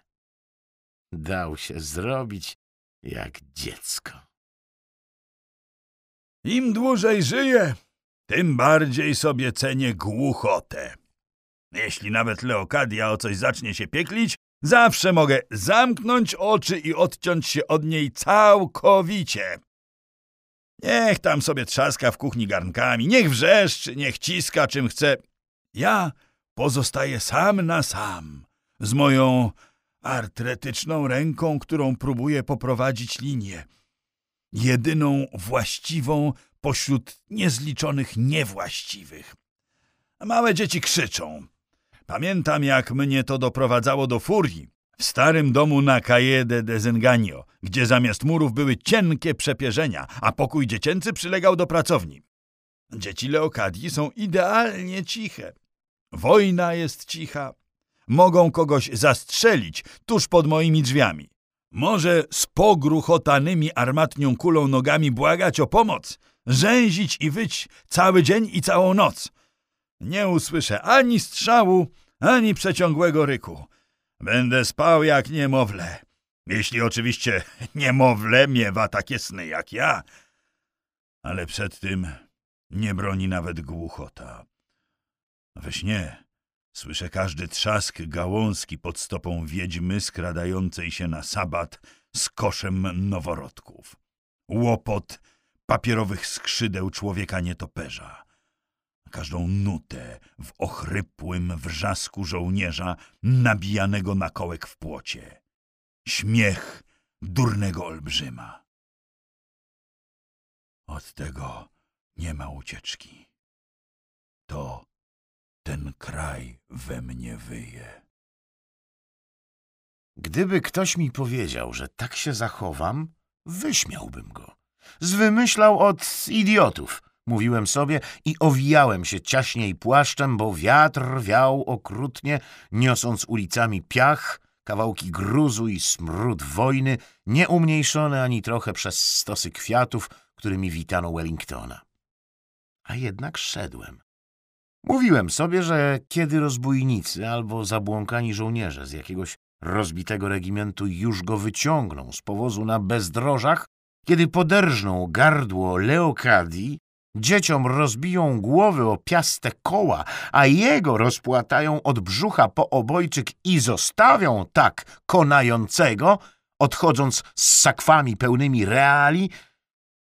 Dał się zrobić jak dziecko. Im dłużej żyję, tym bardziej sobie cenię głuchotę. Jeśli nawet Leokadia o coś zacznie się pieklić, zawsze mogę zamknąć oczy i odciąć się od niej całkowicie. Niech tam sobie trzaska w kuchni garnkami, niech wrzeszczy, niech ciska czym chce. Ja pozostaję sam na sam, z moją artretyczną ręką, którą próbuję poprowadzić linię. Jedyną właściwą pośród niezliczonych niewłaściwych. Małe dzieci krzyczą. Pamiętam, jak mnie to doprowadzało do furii. W starym domu na Calle de Desengaño, gdzie zamiast murów były cienkie przepierzenia, a pokój dziecięcy przylegał do pracowni. Dzieci Leokadii są idealnie ciche. Wojna jest cicha. Mogą kogoś zastrzelić tuż pod moimi drzwiami. Może z pogruchotanymi armatnią kulą nogami błagać o pomoc, rzęzić i wyć cały dzień i całą noc. Nie usłyszę ani strzału, ani przeciągłego ryku. Będę spał jak niemowlę. Jeśli oczywiście niemowlę miewa takie sny jak ja. Ale przed tym nie broni nawet głuchota. We śnie słyszę każdy trzask gałązki pod stopą wiedźmy skradającej się na sabat z koszem noworodków. Łopot papierowych skrzydeł człowieka nietoperza. Każdą nutę w ochrypłym wrzasku żołnierza nabijanego na kołek w płocie. Śmiech durnego olbrzyma. Od tego nie ma ucieczki. To ten kraj we mnie wyje. Gdyby ktoś mi powiedział, że tak się zachowam, wyśmiałbym go. Zwymyślał od idiotów, mówiłem sobie i owijałem się ciaśniej płaszczem, bo wiatr wiał okrutnie, niosąc ulicami piach, kawałki gruzu i smród wojny, nieumniejszone ani trochę przez stosy kwiatów, którymi witano Wellingtona a jednak szedłem. Mówiłem sobie, że kiedy rozbójnicy albo zabłąkani żołnierze z jakiegoś rozbitego regimentu już go wyciągną z powozu na bezdrożach, kiedy poderżną gardło Leokadii, dzieciom rozbiją głowy o piaste koła, a jego rozpłatają od brzucha po obojczyk i zostawią tak konającego, odchodząc z sakwami pełnymi reali,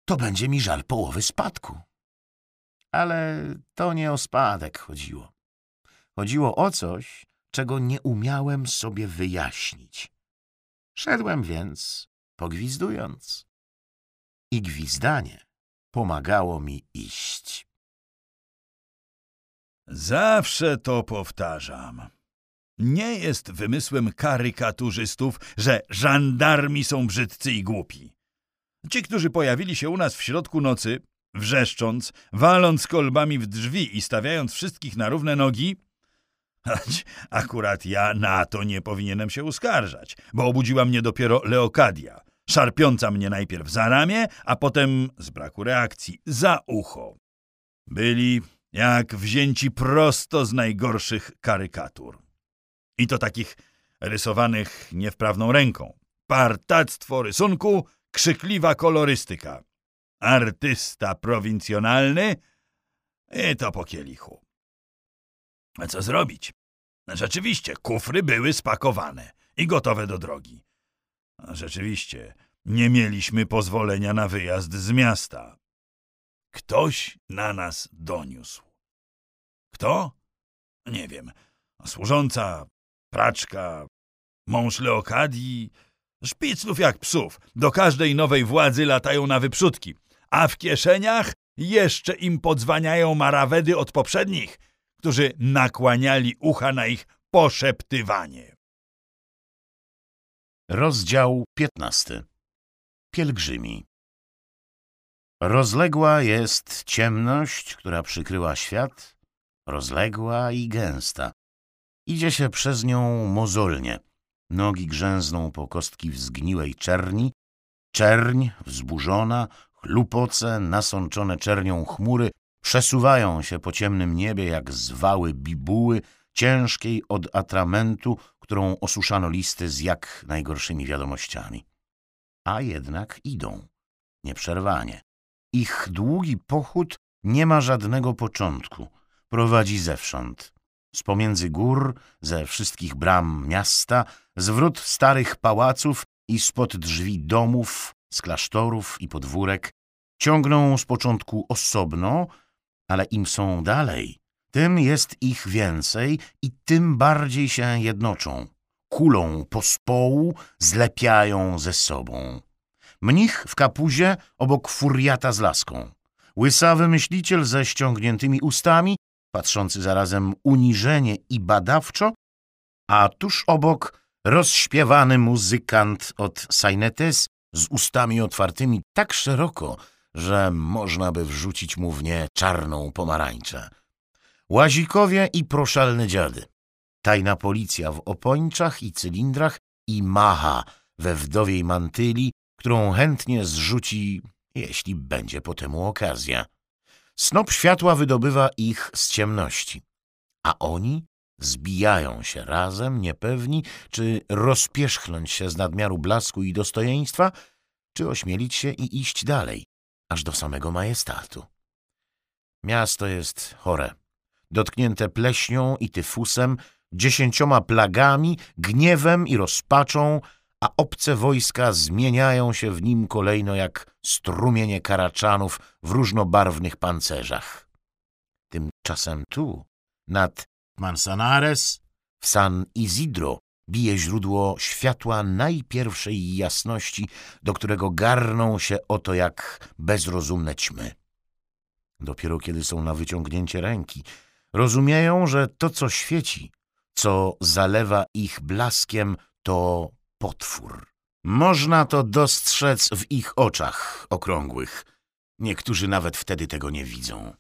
to będzie mi żal połowy spadku. Ale to nie o spadek chodziło. Chodziło o coś, czego nie umiałem sobie wyjaśnić. Szedłem więc, pogwizdując. I gwizdanie pomagało mi iść. Zawsze to powtarzam. Nie jest wymysłem karykaturzystów, że żandarmi są brzydcy i głupi. Ci, którzy pojawili się u nas w środku nocy, Wrzeszcząc, waląc kolbami w drzwi i stawiając wszystkich na równe nogi, akurat ja na to nie powinienem się uskarżać, bo obudziła mnie dopiero Leokadia, szarpiąca mnie najpierw za ramię, a potem, z braku reakcji, za ucho. Byli jak wzięci prosto z najgorszych karykatur. I to takich rysowanych niewprawną ręką. Partactwo rysunku, krzykliwa kolorystyka artysta prowincjonalny i to po kielichu. A co zrobić? Rzeczywiście, kufry były spakowane i gotowe do drogi. Rzeczywiście, nie mieliśmy pozwolenia na wyjazd z miasta. Ktoś na nas doniósł. Kto? Nie wiem. Służąca, praczka, mąż Leokadii, szpiclów jak psów. Do każdej nowej władzy latają na wyprzódki a w kieszeniach jeszcze im podzwaniają marawedy od poprzednich, którzy nakłaniali ucha na ich poszeptywanie. Rozdział 15 Pielgrzymi Rozległa jest ciemność, która przykryła świat, rozległa i gęsta. Idzie się przez nią mozolnie. Nogi grzęzną po kostki w zgniłej czerni, czerń wzburzona, Chlupoce, nasączone czernią chmury przesuwają się po ciemnym niebie jak zwały bibuły, ciężkiej od atramentu, którą osuszano listy z jak najgorszymi wiadomościami. A jednak idą, nieprzerwanie. Ich długi pochód nie ma żadnego początku, prowadzi zewsząd. Z pomiędzy gór, ze wszystkich bram miasta, zwrót starych pałaców i spod drzwi domów, z klasztorów i podwórek, ciągną z początku osobno, ale im są dalej, tym jest ich więcej i tym bardziej się jednoczą. Kulą pospołu zlepiają ze sobą. Mnich w kapuzie obok furiata z laską. Łysawy myśliciel ze ściągniętymi ustami, patrzący zarazem uniżenie i badawczo, a tuż obok rozśpiewany muzykant od Sainetes z ustami otwartymi tak szeroko, że można by wrzucić mu w nie czarną pomarańczę. Łazikowie i proszalne dziady. Tajna policja w opończach i cylindrach i macha we wdowiej mantyli, którą chętnie zrzuci, jeśli będzie po temu okazja. Snop światła wydobywa ich z ciemności, a oni zbijają się razem, niepewni, czy rozpierzchnąć się z nadmiaru blasku i dostojeństwa, czy ośmielić się i iść dalej, aż do samego majestatu. Miasto jest chore, dotknięte pleśnią i tyfusem, dziesięcioma plagami, gniewem i rozpaczą, a obce wojska zmieniają się w nim kolejno jak strumienie karaczanów w różnobarwnych pancerzach. Tymczasem tu, nad Mansanares, w San Isidro, bije źródło światła najpierwszej jasności, do którego garną się oto jak bezrozumne ćmy. Dopiero kiedy są na wyciągnięcie ręki, rozumieją, że to, co świeci, co zalewa ich blaskiem, to potwór. Można to dostrzec w ich oczach okrągłych. Niektórzy nawet wtedy tego nie widzą.